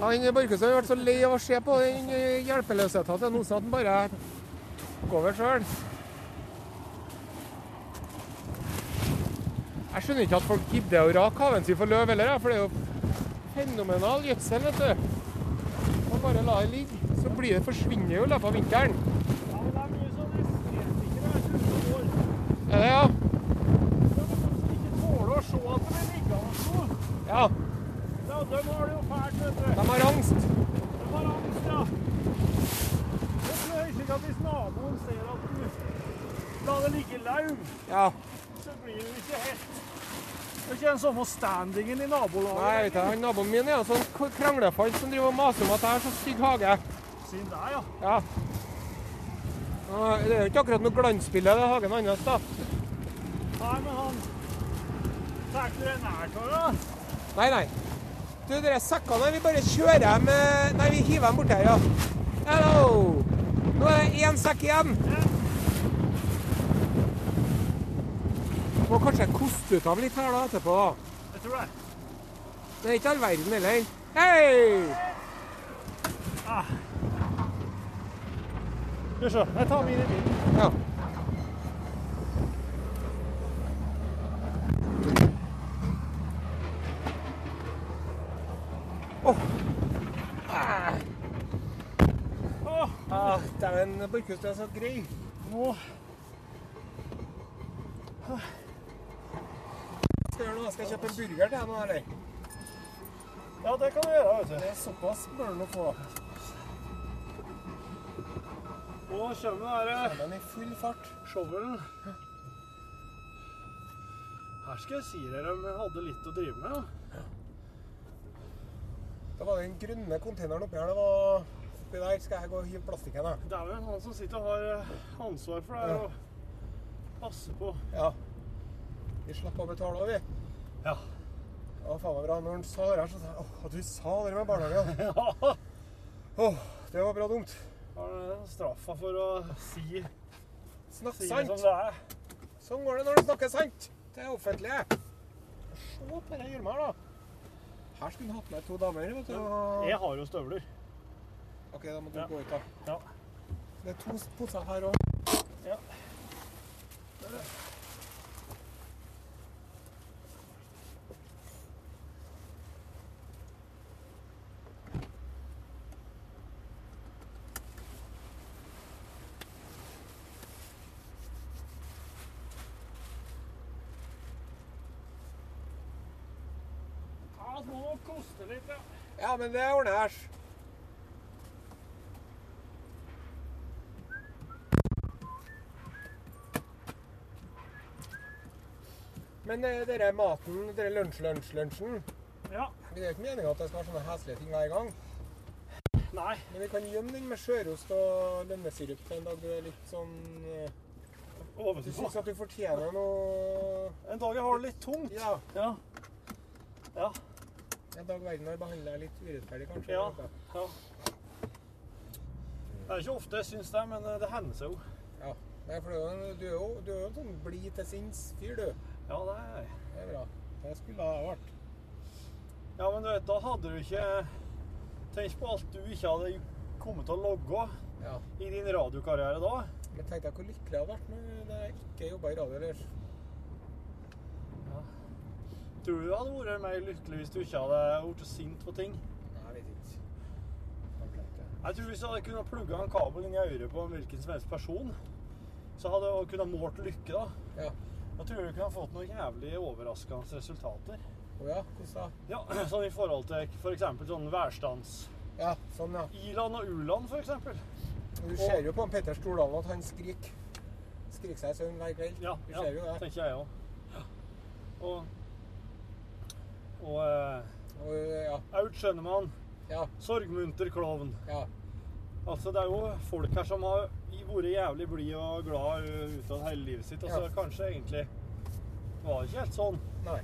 Han Borchhus har vært så lei av å se på den hjelpeløsheten til Osen at han bare tok over sjøl. Jeg skjønner ikke at folk gidder å rake haven sin for løv heller, for det er jo fenomenal gjødsel, vet du. Bare la det ligge, så blir det forsvinner jo i løpet av vinteren.
Ja, men det er mye sånn estetikere vet du, som går.
Er det, ja?
som ikke tåler å se at de er liggende sånn.
Ja.
Ja, de har det jo fælt, vet du.
De har angst.
De har angst, ja. Det er helt sikkert at hvis naboen ser at du la det ligge laug,
Ja.
så blir det jo ikke helt Det er ikke den samme standingen i nabolaget.
Nei, jeg vet ikke, Naboen min er en sånn kranglefant som driver og maser om at jeg har så stygg hage.
Siden deg, ja.
Ja. Det er jo ikke akkurat noe glansbilde, det hagen hans, da.
Nei, men han Tar du den nær av da?
Nei, nei. Du, dere sekkene vi bare kjører dem eh, Nei, vi hiver dem bort her, ja. Hello! Nå er det én sekk igjen. Må kanskje koste ut av litt her da etterpå. da.
Jeg tror det.
Det er ikke all verden heller. Hei!
Skal vi se. Jeg tar min i bilen.
Ja. Åh. Ah.
Åh,
Ah, Dæven, Borchhus, du er så grei.
nå
Skal jeg gjøre noe? Skal jeg kjøpe en burger til deg nå, eller?
Ja, det kan du gjøre, vet du.
Det er såpass bør du nå få.
Nå kommer den
i full fart.
shovelen. Her skal jeg si dere om jeg hadde litt å drive med. Ja.
Det var den grønne containeren oppi her. Det var oppi der. Skal jeg gå og hive plastikken, da?
Det er vel han som sitter og har eh, ansvar for det her og passer på.
Ja. Vi slapp å betale òg, vi.
Ja.
Det var faen meg bra. Når han sa det her, så sa jeg åh, at du sa det med barnehagen. <laughs>
Ja.
Åh, det var bra dumt.
Har du straffa for å si,
Snakk
si det
sant.
som det er?
Sånn går det når du snakker sant til det offentlige. Se på denne gjørma her, da. Her skulle han hatt med to damer. vet du.
Jeg har jo støvler.
OK, da må du
Ja.
gå ut, da.
Ja.
Det er to poser her òg.
Ja. Ja, det må koste litt, ja.
Ja, men det ordner jeg. Men eh, dere maten, dere lunsj-lunsj-lunsjen
Ja.
Det er jo ikke meninga at det skal være sånne heslige ting hver gang.
Nei.
Men vi kan gjemme den med sjørost og lønnesirup en dag du er litt sånn eh, Du
Ovenpå.
syns at du fortjener noe
En dag jeg har det litt tungt.
Ja.
Ja. Ja.
En dag verden har behandla deg litt urettferdig, kanskje.
Ja. ja. Det er ikke ofte jeg syns det, men eh, det hender seg jo.
ja. Nei, for du er jo, du er jo en sånn blid til sinns-fyr, du.
Ja, det er jeg.
Det er bra. Det skulle jeg vært.
Ja, men du vet, da hadde du ikke Tenk på alt du ikke hadde kommet til å logge
Ja.
i din radiokarriere da.
Men tenk deg hvor lykkelig jeg hadde vært når jeg ikke jobba i radio ellers.
Tror du du hadde vært mer lykkelig hvis du ikke hadde blitt sint på ting?
Nei, jeg vet ikke.
Jeg tror Hvis du hadde kunnet plugge en kabel inn i øret på en hvilken som helst person, så hadde du kunnet målt lykke. da.
Ja.
Da tror jeg du kunne fått noen jævlig overraskende resultater.
Å ja, hvordan da?
Ja, <clears throat> sånn i forhold til f.eks. sånn
Ja, sånn, ja.
I-land og U-land, for eksempel.
Du ser jo på en Petter Stordalen at han skriker. Skriker seg i søvn hver kveld.
Ja,
Du
ja
ser jo det.
tenker jeg òg. Og Og eh,
Og, ja,
Aud Skjønnemann.
ja,
Sorgmunter klovn.
ja.
Altså, det er jo folk her som har vært jævlig blide og glad uh, utad hele livet sitt. Altså,
Ja.
kanskje egentlig var det ikke helt sånn.
Nei.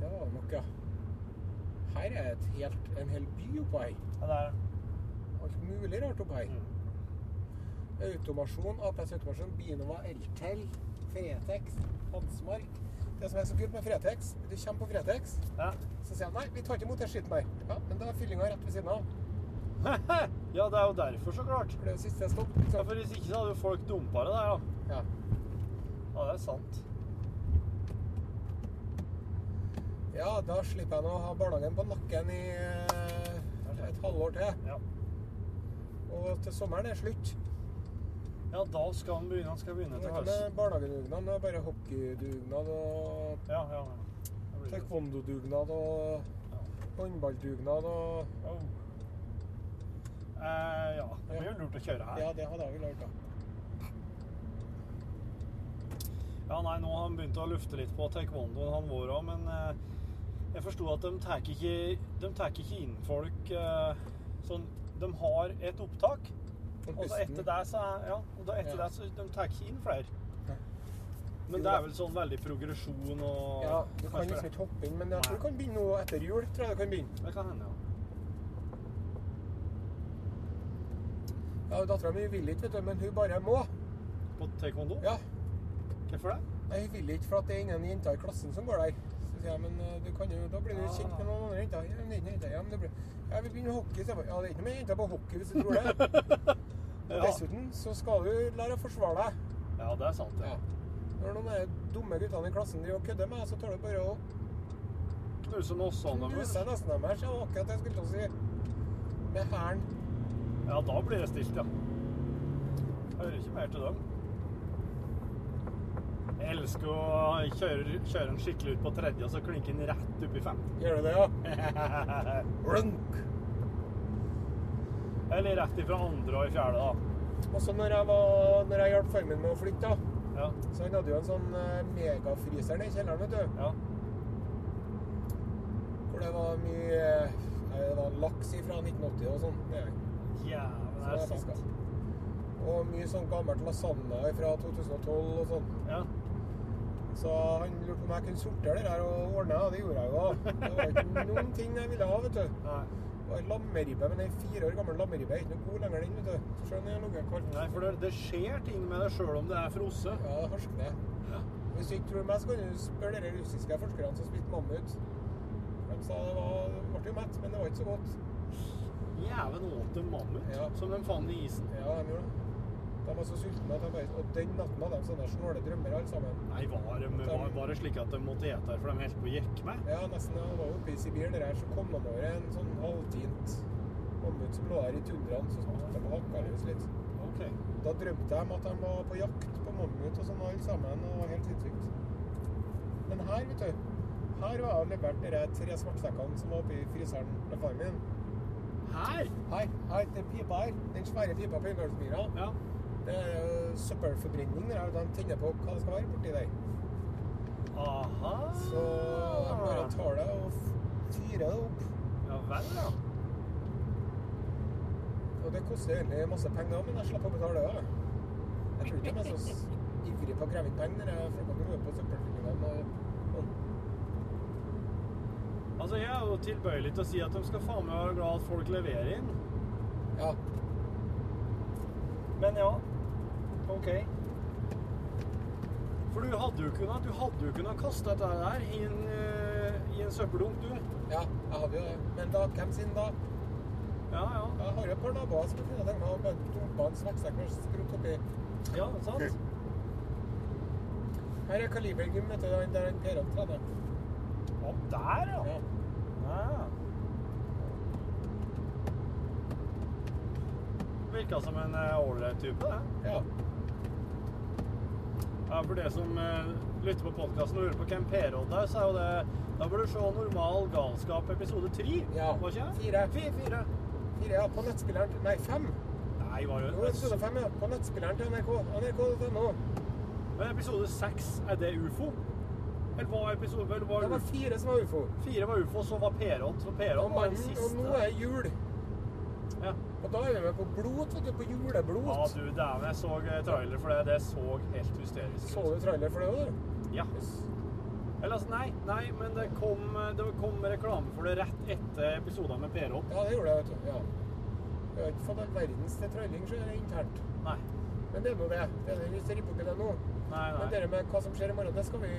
Det var det nok, ja. Her er et helt, en hel by oppå her.
Ja, det er
Alt mulig rart oppå her.
Mm.
Automasjon, APS Automasjon, Binova, Eltel, Fretex, Hansmark. Det som er så kult med Fretex, du kommer på Fretex,
ja.
så sier han nei, vi tar ikke imot den skitten her. Ja, men da er fyllinga rett ved siden av. <laughs>
ja, det er jo derfor, så klart.
For det er jo siste stopp.
Ja,
Liksom.
for Hvis ikke så hadde jo folk dumpa det der, da.
Ja.
Ja, det er sant.
ja, da slipper jeg nå å ha barnehagen på nakken i eh, et halvår til.
Ja.
Og til sommeren er slutt.
Ja, da skal han begynne. Han skal begynne
Det
til
er ikke barnehagedugnad, det er bare hockeydugnad og
Ja, ja. ja. Det det.
taekwondo-dugnad og håndballdugnad og
Oh. Eh, ja, det blir jo lurt å kjøre her.
Ja, det hadde jeg vel lurt, da.
Ja, nei, nå har han begynt å lufte litt på taekwondoen, han vår òg, men eh, jeg forsto at de tar ikke, de tar ikke inn folk eh, sånn De har et opptak, og så etter det så ja, og da etter
Ja.
det så de tar ikke inn flere.
Nei.
Men det er vel sånn veldig progresjon og
Ja, du kan liksom ikke hoppe inn, men jeg tror du kan begynne nå etter jul. tror jeg du kan begynne.
Det kan hende, ja.
Ja, Dattera mi vil ikke, vet du, men hun bare må.
På taekwondo?
Ja,
Hvorfor det?
Nei, Hun vil ikke, for at det er ingen jenter i klassen som går der. Jeg, men eh, du kan jo, da blir du kjent med noen andre jenter. Ja, men det er ikke. Ja, men det blir... Jeg vil begynne hockey. Så jeg bare, ja, det er ikke noe jenter på hockey hvis du tror det. <laughs>
Ja.
dessuten så skal du lære å forsvare deg.
Ja, det er sant,
Ja.
ja.
Når noen dumme guttene i klassen driver og kødder med deg, så tar du bare å
Knuse
knuse
deres.
nesten deres. Ja, akkurat det jeg skulle til å si. Med hælen.
Ja, da blir det stilt, ja. Hører ikke mer til dem. Jeg elsker å kjøre, kjøre den skikkelig ut på tredje, og så klinke den rett opp i femte.
Gjør du det, ja? <laughs> Blunk!
Eller rett ifra andre og i fjerde, da.
Og så når jeg, var, når jeg hjalp faren min med å flytte, da,
Ja.
så han hadde jo en sånn eh, megafryser nede i kjelleren, vet du.
ja.
Hvor det var mye eh, Det var laks fra 1980 og sånn.
Ja,
det er
sant?
Og mye sånn gammelt lasagne fra 2012 og sånn.
Ja.
Så han lurte på om jeg kunne sortere det der og ordne, og det gjorde jeg jo. Det var ikke noen ting jeg ville ha, vet du.
Nei.
Det var lammeribbe, men en fire år gammel lammeribbe er ikke noe god lenger, den, vet du. Selv om den har ligget.
Nei, for det, det skjer ting med det sjøl om det er frosset.
Ja, det harsker. Hvis du ikke tror meg, så kan du spørre de russiske forskerne som spiste mammut. De sa det var, det ble jo mett, men det var ikke så godt.
Jæven åt en mammut
Ja.
som de fant i isen.
Ja, de gjorde det. De var så sultne at de bare Og den natten hadde de sånne snåle drømmer alle sammen.
Nei, var det, var, var det slik at de måtte ete her for de holdt på å jekke med?
Ja, nesten. Jeg var oppe i Sibir der så kom de over en sånn halvtint mammut som lå der i tundraen. Så satt de og hakka løs litt.
Okay.
Da drømte de at de var på jakt på mammut og sånn alle sammen. og det helt sinnssykt. Men her, vet du Her var jeg levert de tre svartsekkene som var oppi fryseren til faren min.
Her?
Her, her, den pipa her. Den svære pipa på Innlandsmyra.
Ja.
Det er jo søppelforbrenning. når De tenner på hva det skal være borti der.
Aha.
Så de bare tar det og fyrer det opp.
Ja vel, ja.
Og det koster egentlig masse penger, men jeg slipper å betale det. Jeg tror ikke de er så ivrig på å kreve inn penger. når jeg- får kan gå på søppelfyllingene og-
Altså, jeg er jo tilbøyelig til å si at de skal faen meg være glad at folk leverer inn.
Ja.
Men ja, OK. For du hadde jo kunnet, du hadde jo kunnet kaste dette der i en, uh, i en søppeldunk, du.
ja, jeg hadde jo det. Men da, hvem sin da?
Ja, ja.
Jeg har jo et par naboer som kunne tenkt meg å bare dumpe en svekksekk med skrutt oppi.
Ja, sant?
Her er Kalibergym, vet du. Der er en Opp trener.
Ja, der, ja.
Ja.
ja. Virka som en eh, ålreit type, det.
ja.
Ja, For det som eh, lytter på podkasten og lurer på hvem Per-Odd er, så er jo det Da bør du se Normal galskap episode tre.
Ja.
Var ikke det?
Fire.
Fire, fire.
Fire, ja. På nettspilleren til Nei, fem.
Nei, var
Jo,
det
episode fem, ja. På nettspilleren til NRK. NRK.no.
Men episode seks, er det ufo? Eller var episode eller var
Det var fire som var ufo.
Fire var ufo, så var Per-Odd. Så
Og,
Per-Odd var den
mannen,
siste.
og nå er jul. Og da er vi på blot, vet du. På juleblot.
Ja, du, dæven, jeg så eh, trailer for det. Det så helt hysterisk
Så du trailer for det òg, du?
Ja. Eller altså, nei, nei, men det kom, det kom reklame for det rett etter episoden med Per Opp.
Ja, det gjorde jeg, vet du. Ja. Vi har ikke fått all verdens til trailing er det internt.
Nei.
Men det er nå det. Det er det vi ser boken det nå.
Nei, nei.
Men det med hva som skjer i morgen, det skal vi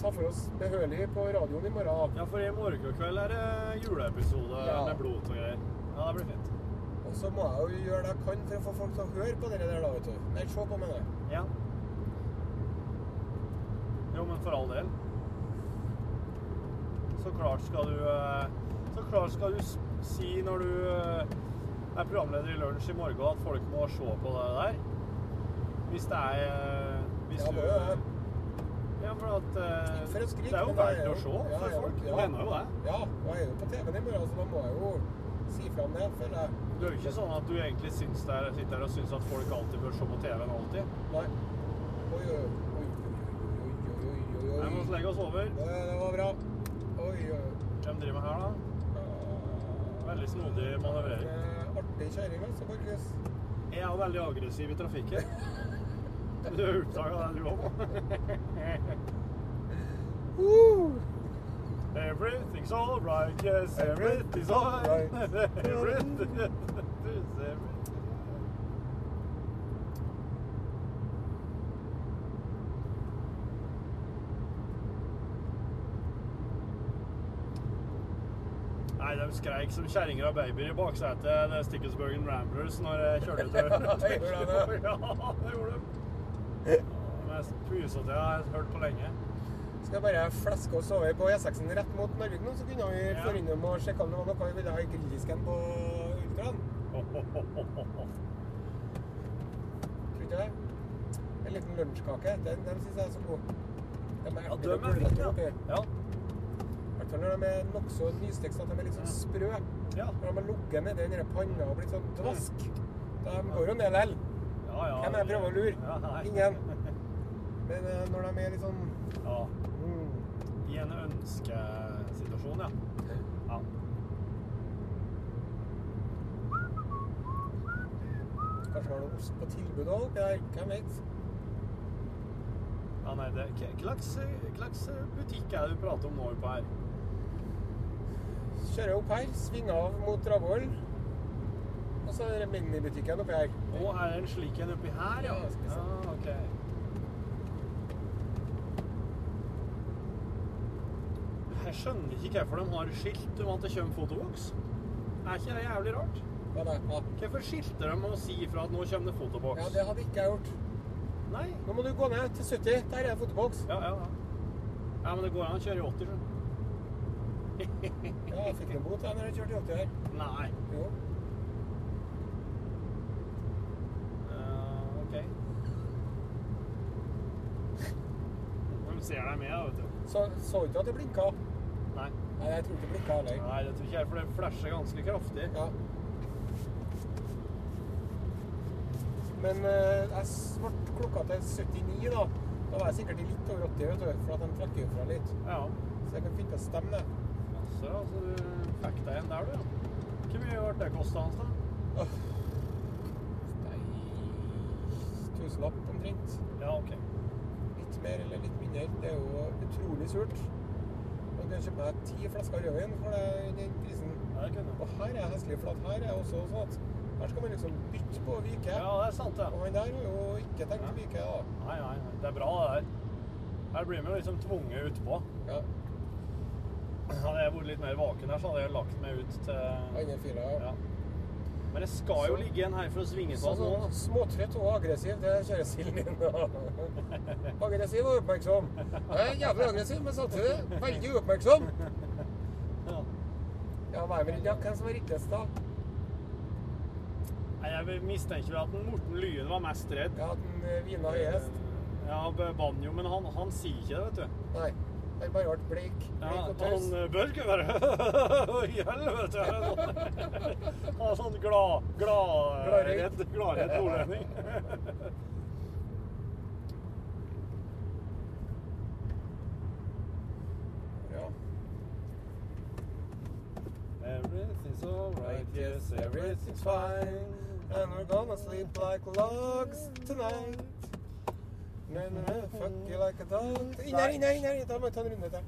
ta for oss behørig på radioen i morgen.
Ja, for i morgen kveld er det juleepisode
Ja.
med blod og greier. Ja, det blir fint.
Og så må jeg jo gjøre det jeg kan for å få folk til å høre på det der, da, vet du. Nei, se på, mener jeg.
Ja. Jo, men for all del. Så klart skal du eh, Så klart skal du si når du eh, er programleder i Lunsj i morgen at folk må se på det der. Hvis det er eh, Hvis
Ja,
du. For at,
uh, for skrik,
det er jo verdt å se
ja,
for folk.
Ja,
mener jo det.
Ja, og jeg er jo på TV-en i morgen, så da må jeg jo si fra om det.
Du er jo ikke sånn at du egentlig syns der, sitter der og syns at folk alltid bør se på TV-en alltid?
Nei. Oi, oi, oi, oi, oi, oi.
Vi må legge oss over.
Det, det var bra. Oi, oi.
Hvem driver med her, da? Veldig snodig manøvrering.
Artig kjerring, altså, Borchhus.
Jeg er veldig aggressiv i trafikken. <laughs> Du har oppdaga det, du <laughs> òg. Everything's all right, yes, everything's all right. <laughs> Everything- Nei, de skreik som kjerringer og babyer i baksetet er Stickelsburgen Ramblers når jeg kjørte <laughs>
det?
Ja, det gjorde de. Mest pusete jeg har hørt på lenge.
Skal jeg bare fleske oss over på E6-en rett mot Narvik nå, så kunne vi
Ja.
få innom og sjekke om det var noe vi ville ha i grilldisken på Ultraen. Tror du ikke det? En liten lunsjkake. Den, den syns jeg er så god. De er
Ja, de er fine, ja.
I hvert fall når de er nokså nystekst, at de er litt sånn sprø.
Ja.
Når de har ligget nedi den panna og blitt sånn dvask. De går jo ned lell.
Ja.
Hvem jeg prøver å lure?
Ja.
Ingen. Men eh, når de er litt sånn
Ja.
mm,
I en ønskesituasjon, ja. ja.
Kanskje har noe ost på tilbud òg. Hvem vet?
Ja, nei, det, hva slags, butikk er det du prater om nå oppe her?
Kjører opp her, svinger av mot Dragvoll. Og så er det minibutikken oppi her.
Å, er det en slik en oppi her, ja?
Ja, skal vi se.
Ja, ok. Jeg skjønner ikke hvorfor de har skilt om at det kommer fotoboks. Er ikke det jævlig rart?
Hva da? Hva?
Hvorfor skilter de og sier fra at nå kommer det fotoboks?
ja, det hadde ikke jeg gjort.
Nei.
Nå må du gå ned til 70. Der er det fotoboks.
Ja, ja, ja. Ja, men det går an å kjøre i 80, skjønner
Ja, jeg fikk en bot da når jeg kjørte i 80 her.
Nei.
Jo.
Ja, ok. De ser deg med, du.
Så så ikke at det blinka.
Nei.
Nei, jeg tror ikke det blinka heller.
Nei, det tror ikke jeg, for det flasher ganske kraftig.
Ja. Men eh, jeg ble klokka til 79, da. Da var jeg sikkert i litt over 80, vet du. For at de trekker jo fra litt.
Ja.
Så jeg kan finne å stemme det.
Så altså, du fikk deg en der, du, ja. Hvor mye ble det kosta hans, da?
Nei Tusenlapp omtrent.
Ja, ok.
Mer eller litt mindre. Det er jo utrolig surt. Og kan kjøpe meg ti flasker rødvin for den prisen.
Ja,
Og her er hestelig flat. at her er også sånn at her skal man liksom bytte på å vike.
Ja, det er sant,
Og han der har jo ikke tenkt å vike, da.
Nei, nei. Det er bra, det der. Her blir vi jo liksom tvunget utpå.
Ja,
Hadde jeg vært litt mer vaken her, så hadde jeg lagt meg ut til
andre fila, Ja.
Ja. Men det skal jo ligge en her for å svinge på
Sånn, sånn småtrøtt og aggressiv, det er silden din. Aggressiv og oppmerksom. <laughs> Jeg er jævlig aggressiv, men samtidig veldig uoppmerksom.
Ja.
Hva er vel ja, hvem som er riktigst, da?
Nei, Jeg mistenker at Morten Lyen var mest redd.
Ja, den eh, vina høyest.
Ja, Banjo, men han, han sier ikke det, vet du.
Nei. Han bare ble bleik.
Ja, han eh, bør ikke være <laughs> I helvete! <laughs> Han er sånn glad, glad,
Gladredd.
redd, gladredd nordlending.
Ja.
Everything's alright, yes, everything's
fine. And we're gonna sleep like logs tonight. Na, na, fuck you like a dog. Nei, nei, nei. Da må jeg ta en runde til.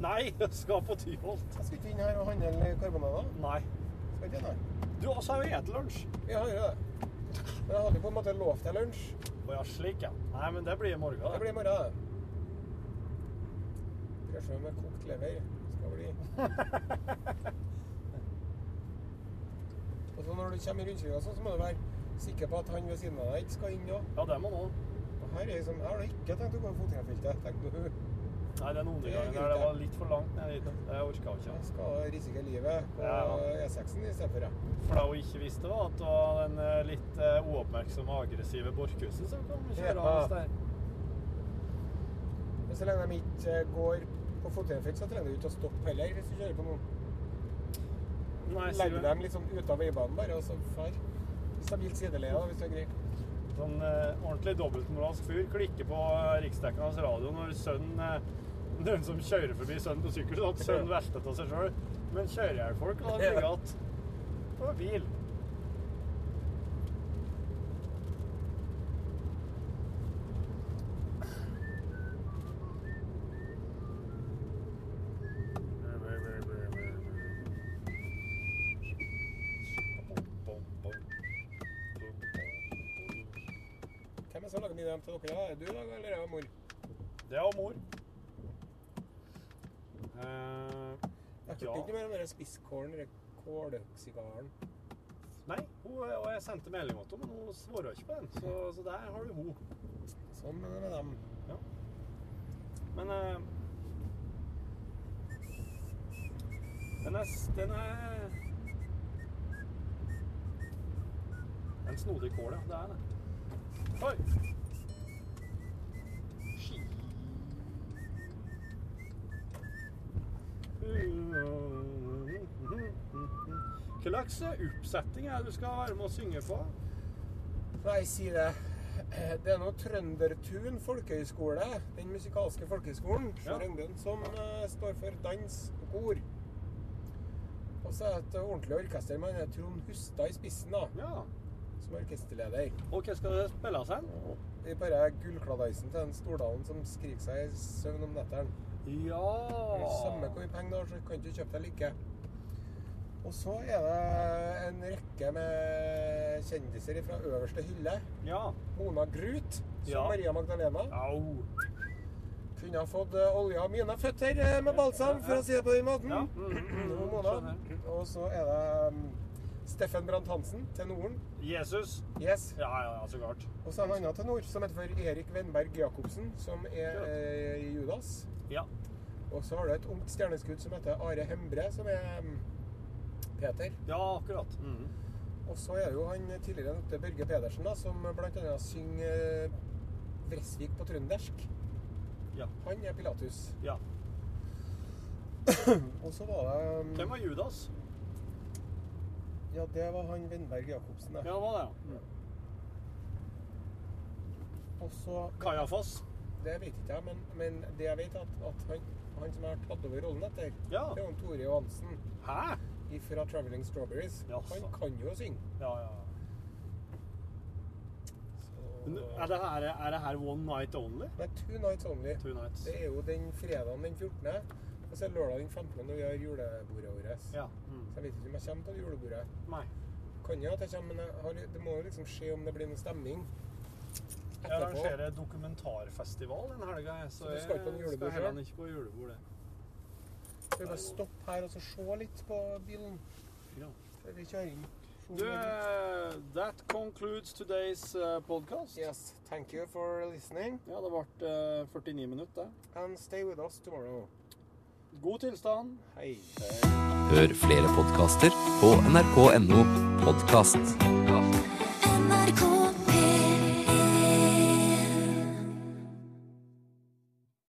Nei, jeg skal på Tyholt.
Jeg skal ikke inn her og handle karbonader.
Nei.
Skal ikke.
Du også har jo spist lunsj.
Vi har jo det. Men jeg hadde på en måte lovt deg lunsj.
Å ja, slik, ja. Nei, men det blir i morgen.
Det blir i morgen, det. Kanskje med kokt lever. Skal bli. <laughs> Og så når du kommer i rundkjøringa, så må du være sikker på at han ved siden av deg ikke skal inn òg.
Ja, det må han
Og her er liksom, jeg har ikke tenkt å gå i fotgjengerfeltet. Tenkte du,
Nei, den andre
Det
gangen
gidder
der det var litt for langt ned dit. Det orka jeg ikke.
jeg skal risikere livet på
Ja.
E6-en i stedet for, jeg.
For det hun ikke visste, var at det var den eh, litt eh, uoppmerksomme aggressive Borchhusen som kom kjørende
Ja.
der.
Så lenge de ikke går på fotgjengerfelt, så trenger du ikke å stoppe heller hvis du kjører på noen.
Nei, legge
dem liksom ut av veibanen bare, og så far. Stabilt sideleie, hvis du er grei.
Sånn eh, ordentlig dobbeltmoralsk fyr klikker på uh, riksdekkende radio når sønnen eh, <laughs> Noen som kjører forbi sønnen på sykkel, sånn at sønnen <laughs> velter av seg sjøl. Men kjører jeg folk, da <laughs> det at på bil.
Hvem er det som til? Er du da, eller er det mor?
Det er mor. Uh,
Jeg har
Ja.
ikke mer om den spisskålen, eller kålsigaren.
nei, hun, og jeg sendte melding til henne, men hun svarer ikke på den. Så, så der har du hun.
Sånn er det med dem. Ja.
Men uh, Den er Den er En snodig kål, ja. Det er det. Oi! Hva slags er det du skal være med å synge på?
Nei, si det. Det er nå Trøndertun folkehøgskole, den musikalske folkehøgskolen
Ja.
Ungdom, som eh, står for dans og kor. Og så er det et ordentlig orkester med Trond Hustad i spissen, da,
Ja.
som orkesterleder.
Og hva skal det spilles hen?
Det er bare gullkladaisen til den Stordalen som skriker seg i søvn om netteren.
Ja
Samme hvor mye penger du har, så kan du ikke kjøpe deg like. Og så er det en rekke med kjendiser fra øverste hylle.
Ja.
Mona Grut, som
Ja.
Maria Magdalena.
Au.
Kunne ha fått olja av mine føtter eh, med balsam, for å si det på den måten.
Ja. Mm, mm, mm,
Mona. Og så er det um, Steffen Brandt-Hansen, tenoren.
Jesus.
Yes.
Ja, ja, så klart.
Og så er det en annen tenor som heter for Erik Wenberg Jacobsen, som er eh, i Judas.
Ja.
Og så har du et ungt stjerneskudd som heter Are Hembre, som er Peter.
Ja, akkurat. Mm.
Og så er jo han tidligere nevnte Børge Pedersen, da, som annet synger eh, Vresvik på trøndersk.
Ja.
Han er Pilatus.
Ja. <clears throat>
Og så var det um,
Hvem var Judas?
Ja, det var han Vindberg Jacobsen.
Ja,
Ja.
det var det, ja.
Og så
Kajafoss?
Det vet ikke jeg, men, men det jeg vet, at, at han, han som har tatt over rollen etter,
Ja.
det er Tore Johansen
Hæ?
Fra Traveling Strawberries.
Ja,
Han kan jo synge.
Ja, ja. Er det her, er det her one night only?
Nei, Two Nights Only.
Two nights.
Det er jo den fredagen den 14. Og så er lørdag den 15. når vi har julebordet vårt.
Ja. Mm.
Så jeg vet ikke om jeg kommer til julebordet.
Nei.
Kan jo at jeg kommer, men har, det må jo liksom skje om det blir noe stemning.
Jeg arrangerer dokumentarfestival den helga, så
Så du
jeg
skal på
skal heller ikke på julebord.
Skal vi bare stoppe her og så se litt på bilen
Ja.
før vi kjører inn?
Du, eh, that concludes today's uh, podcast.
Yes, thank you for listening
Ja, det ble uh, 49 minutter.
and stay with us tomorrow.
God tilstand.
Hei.
Hør flere podkaster på nrk.no podkast.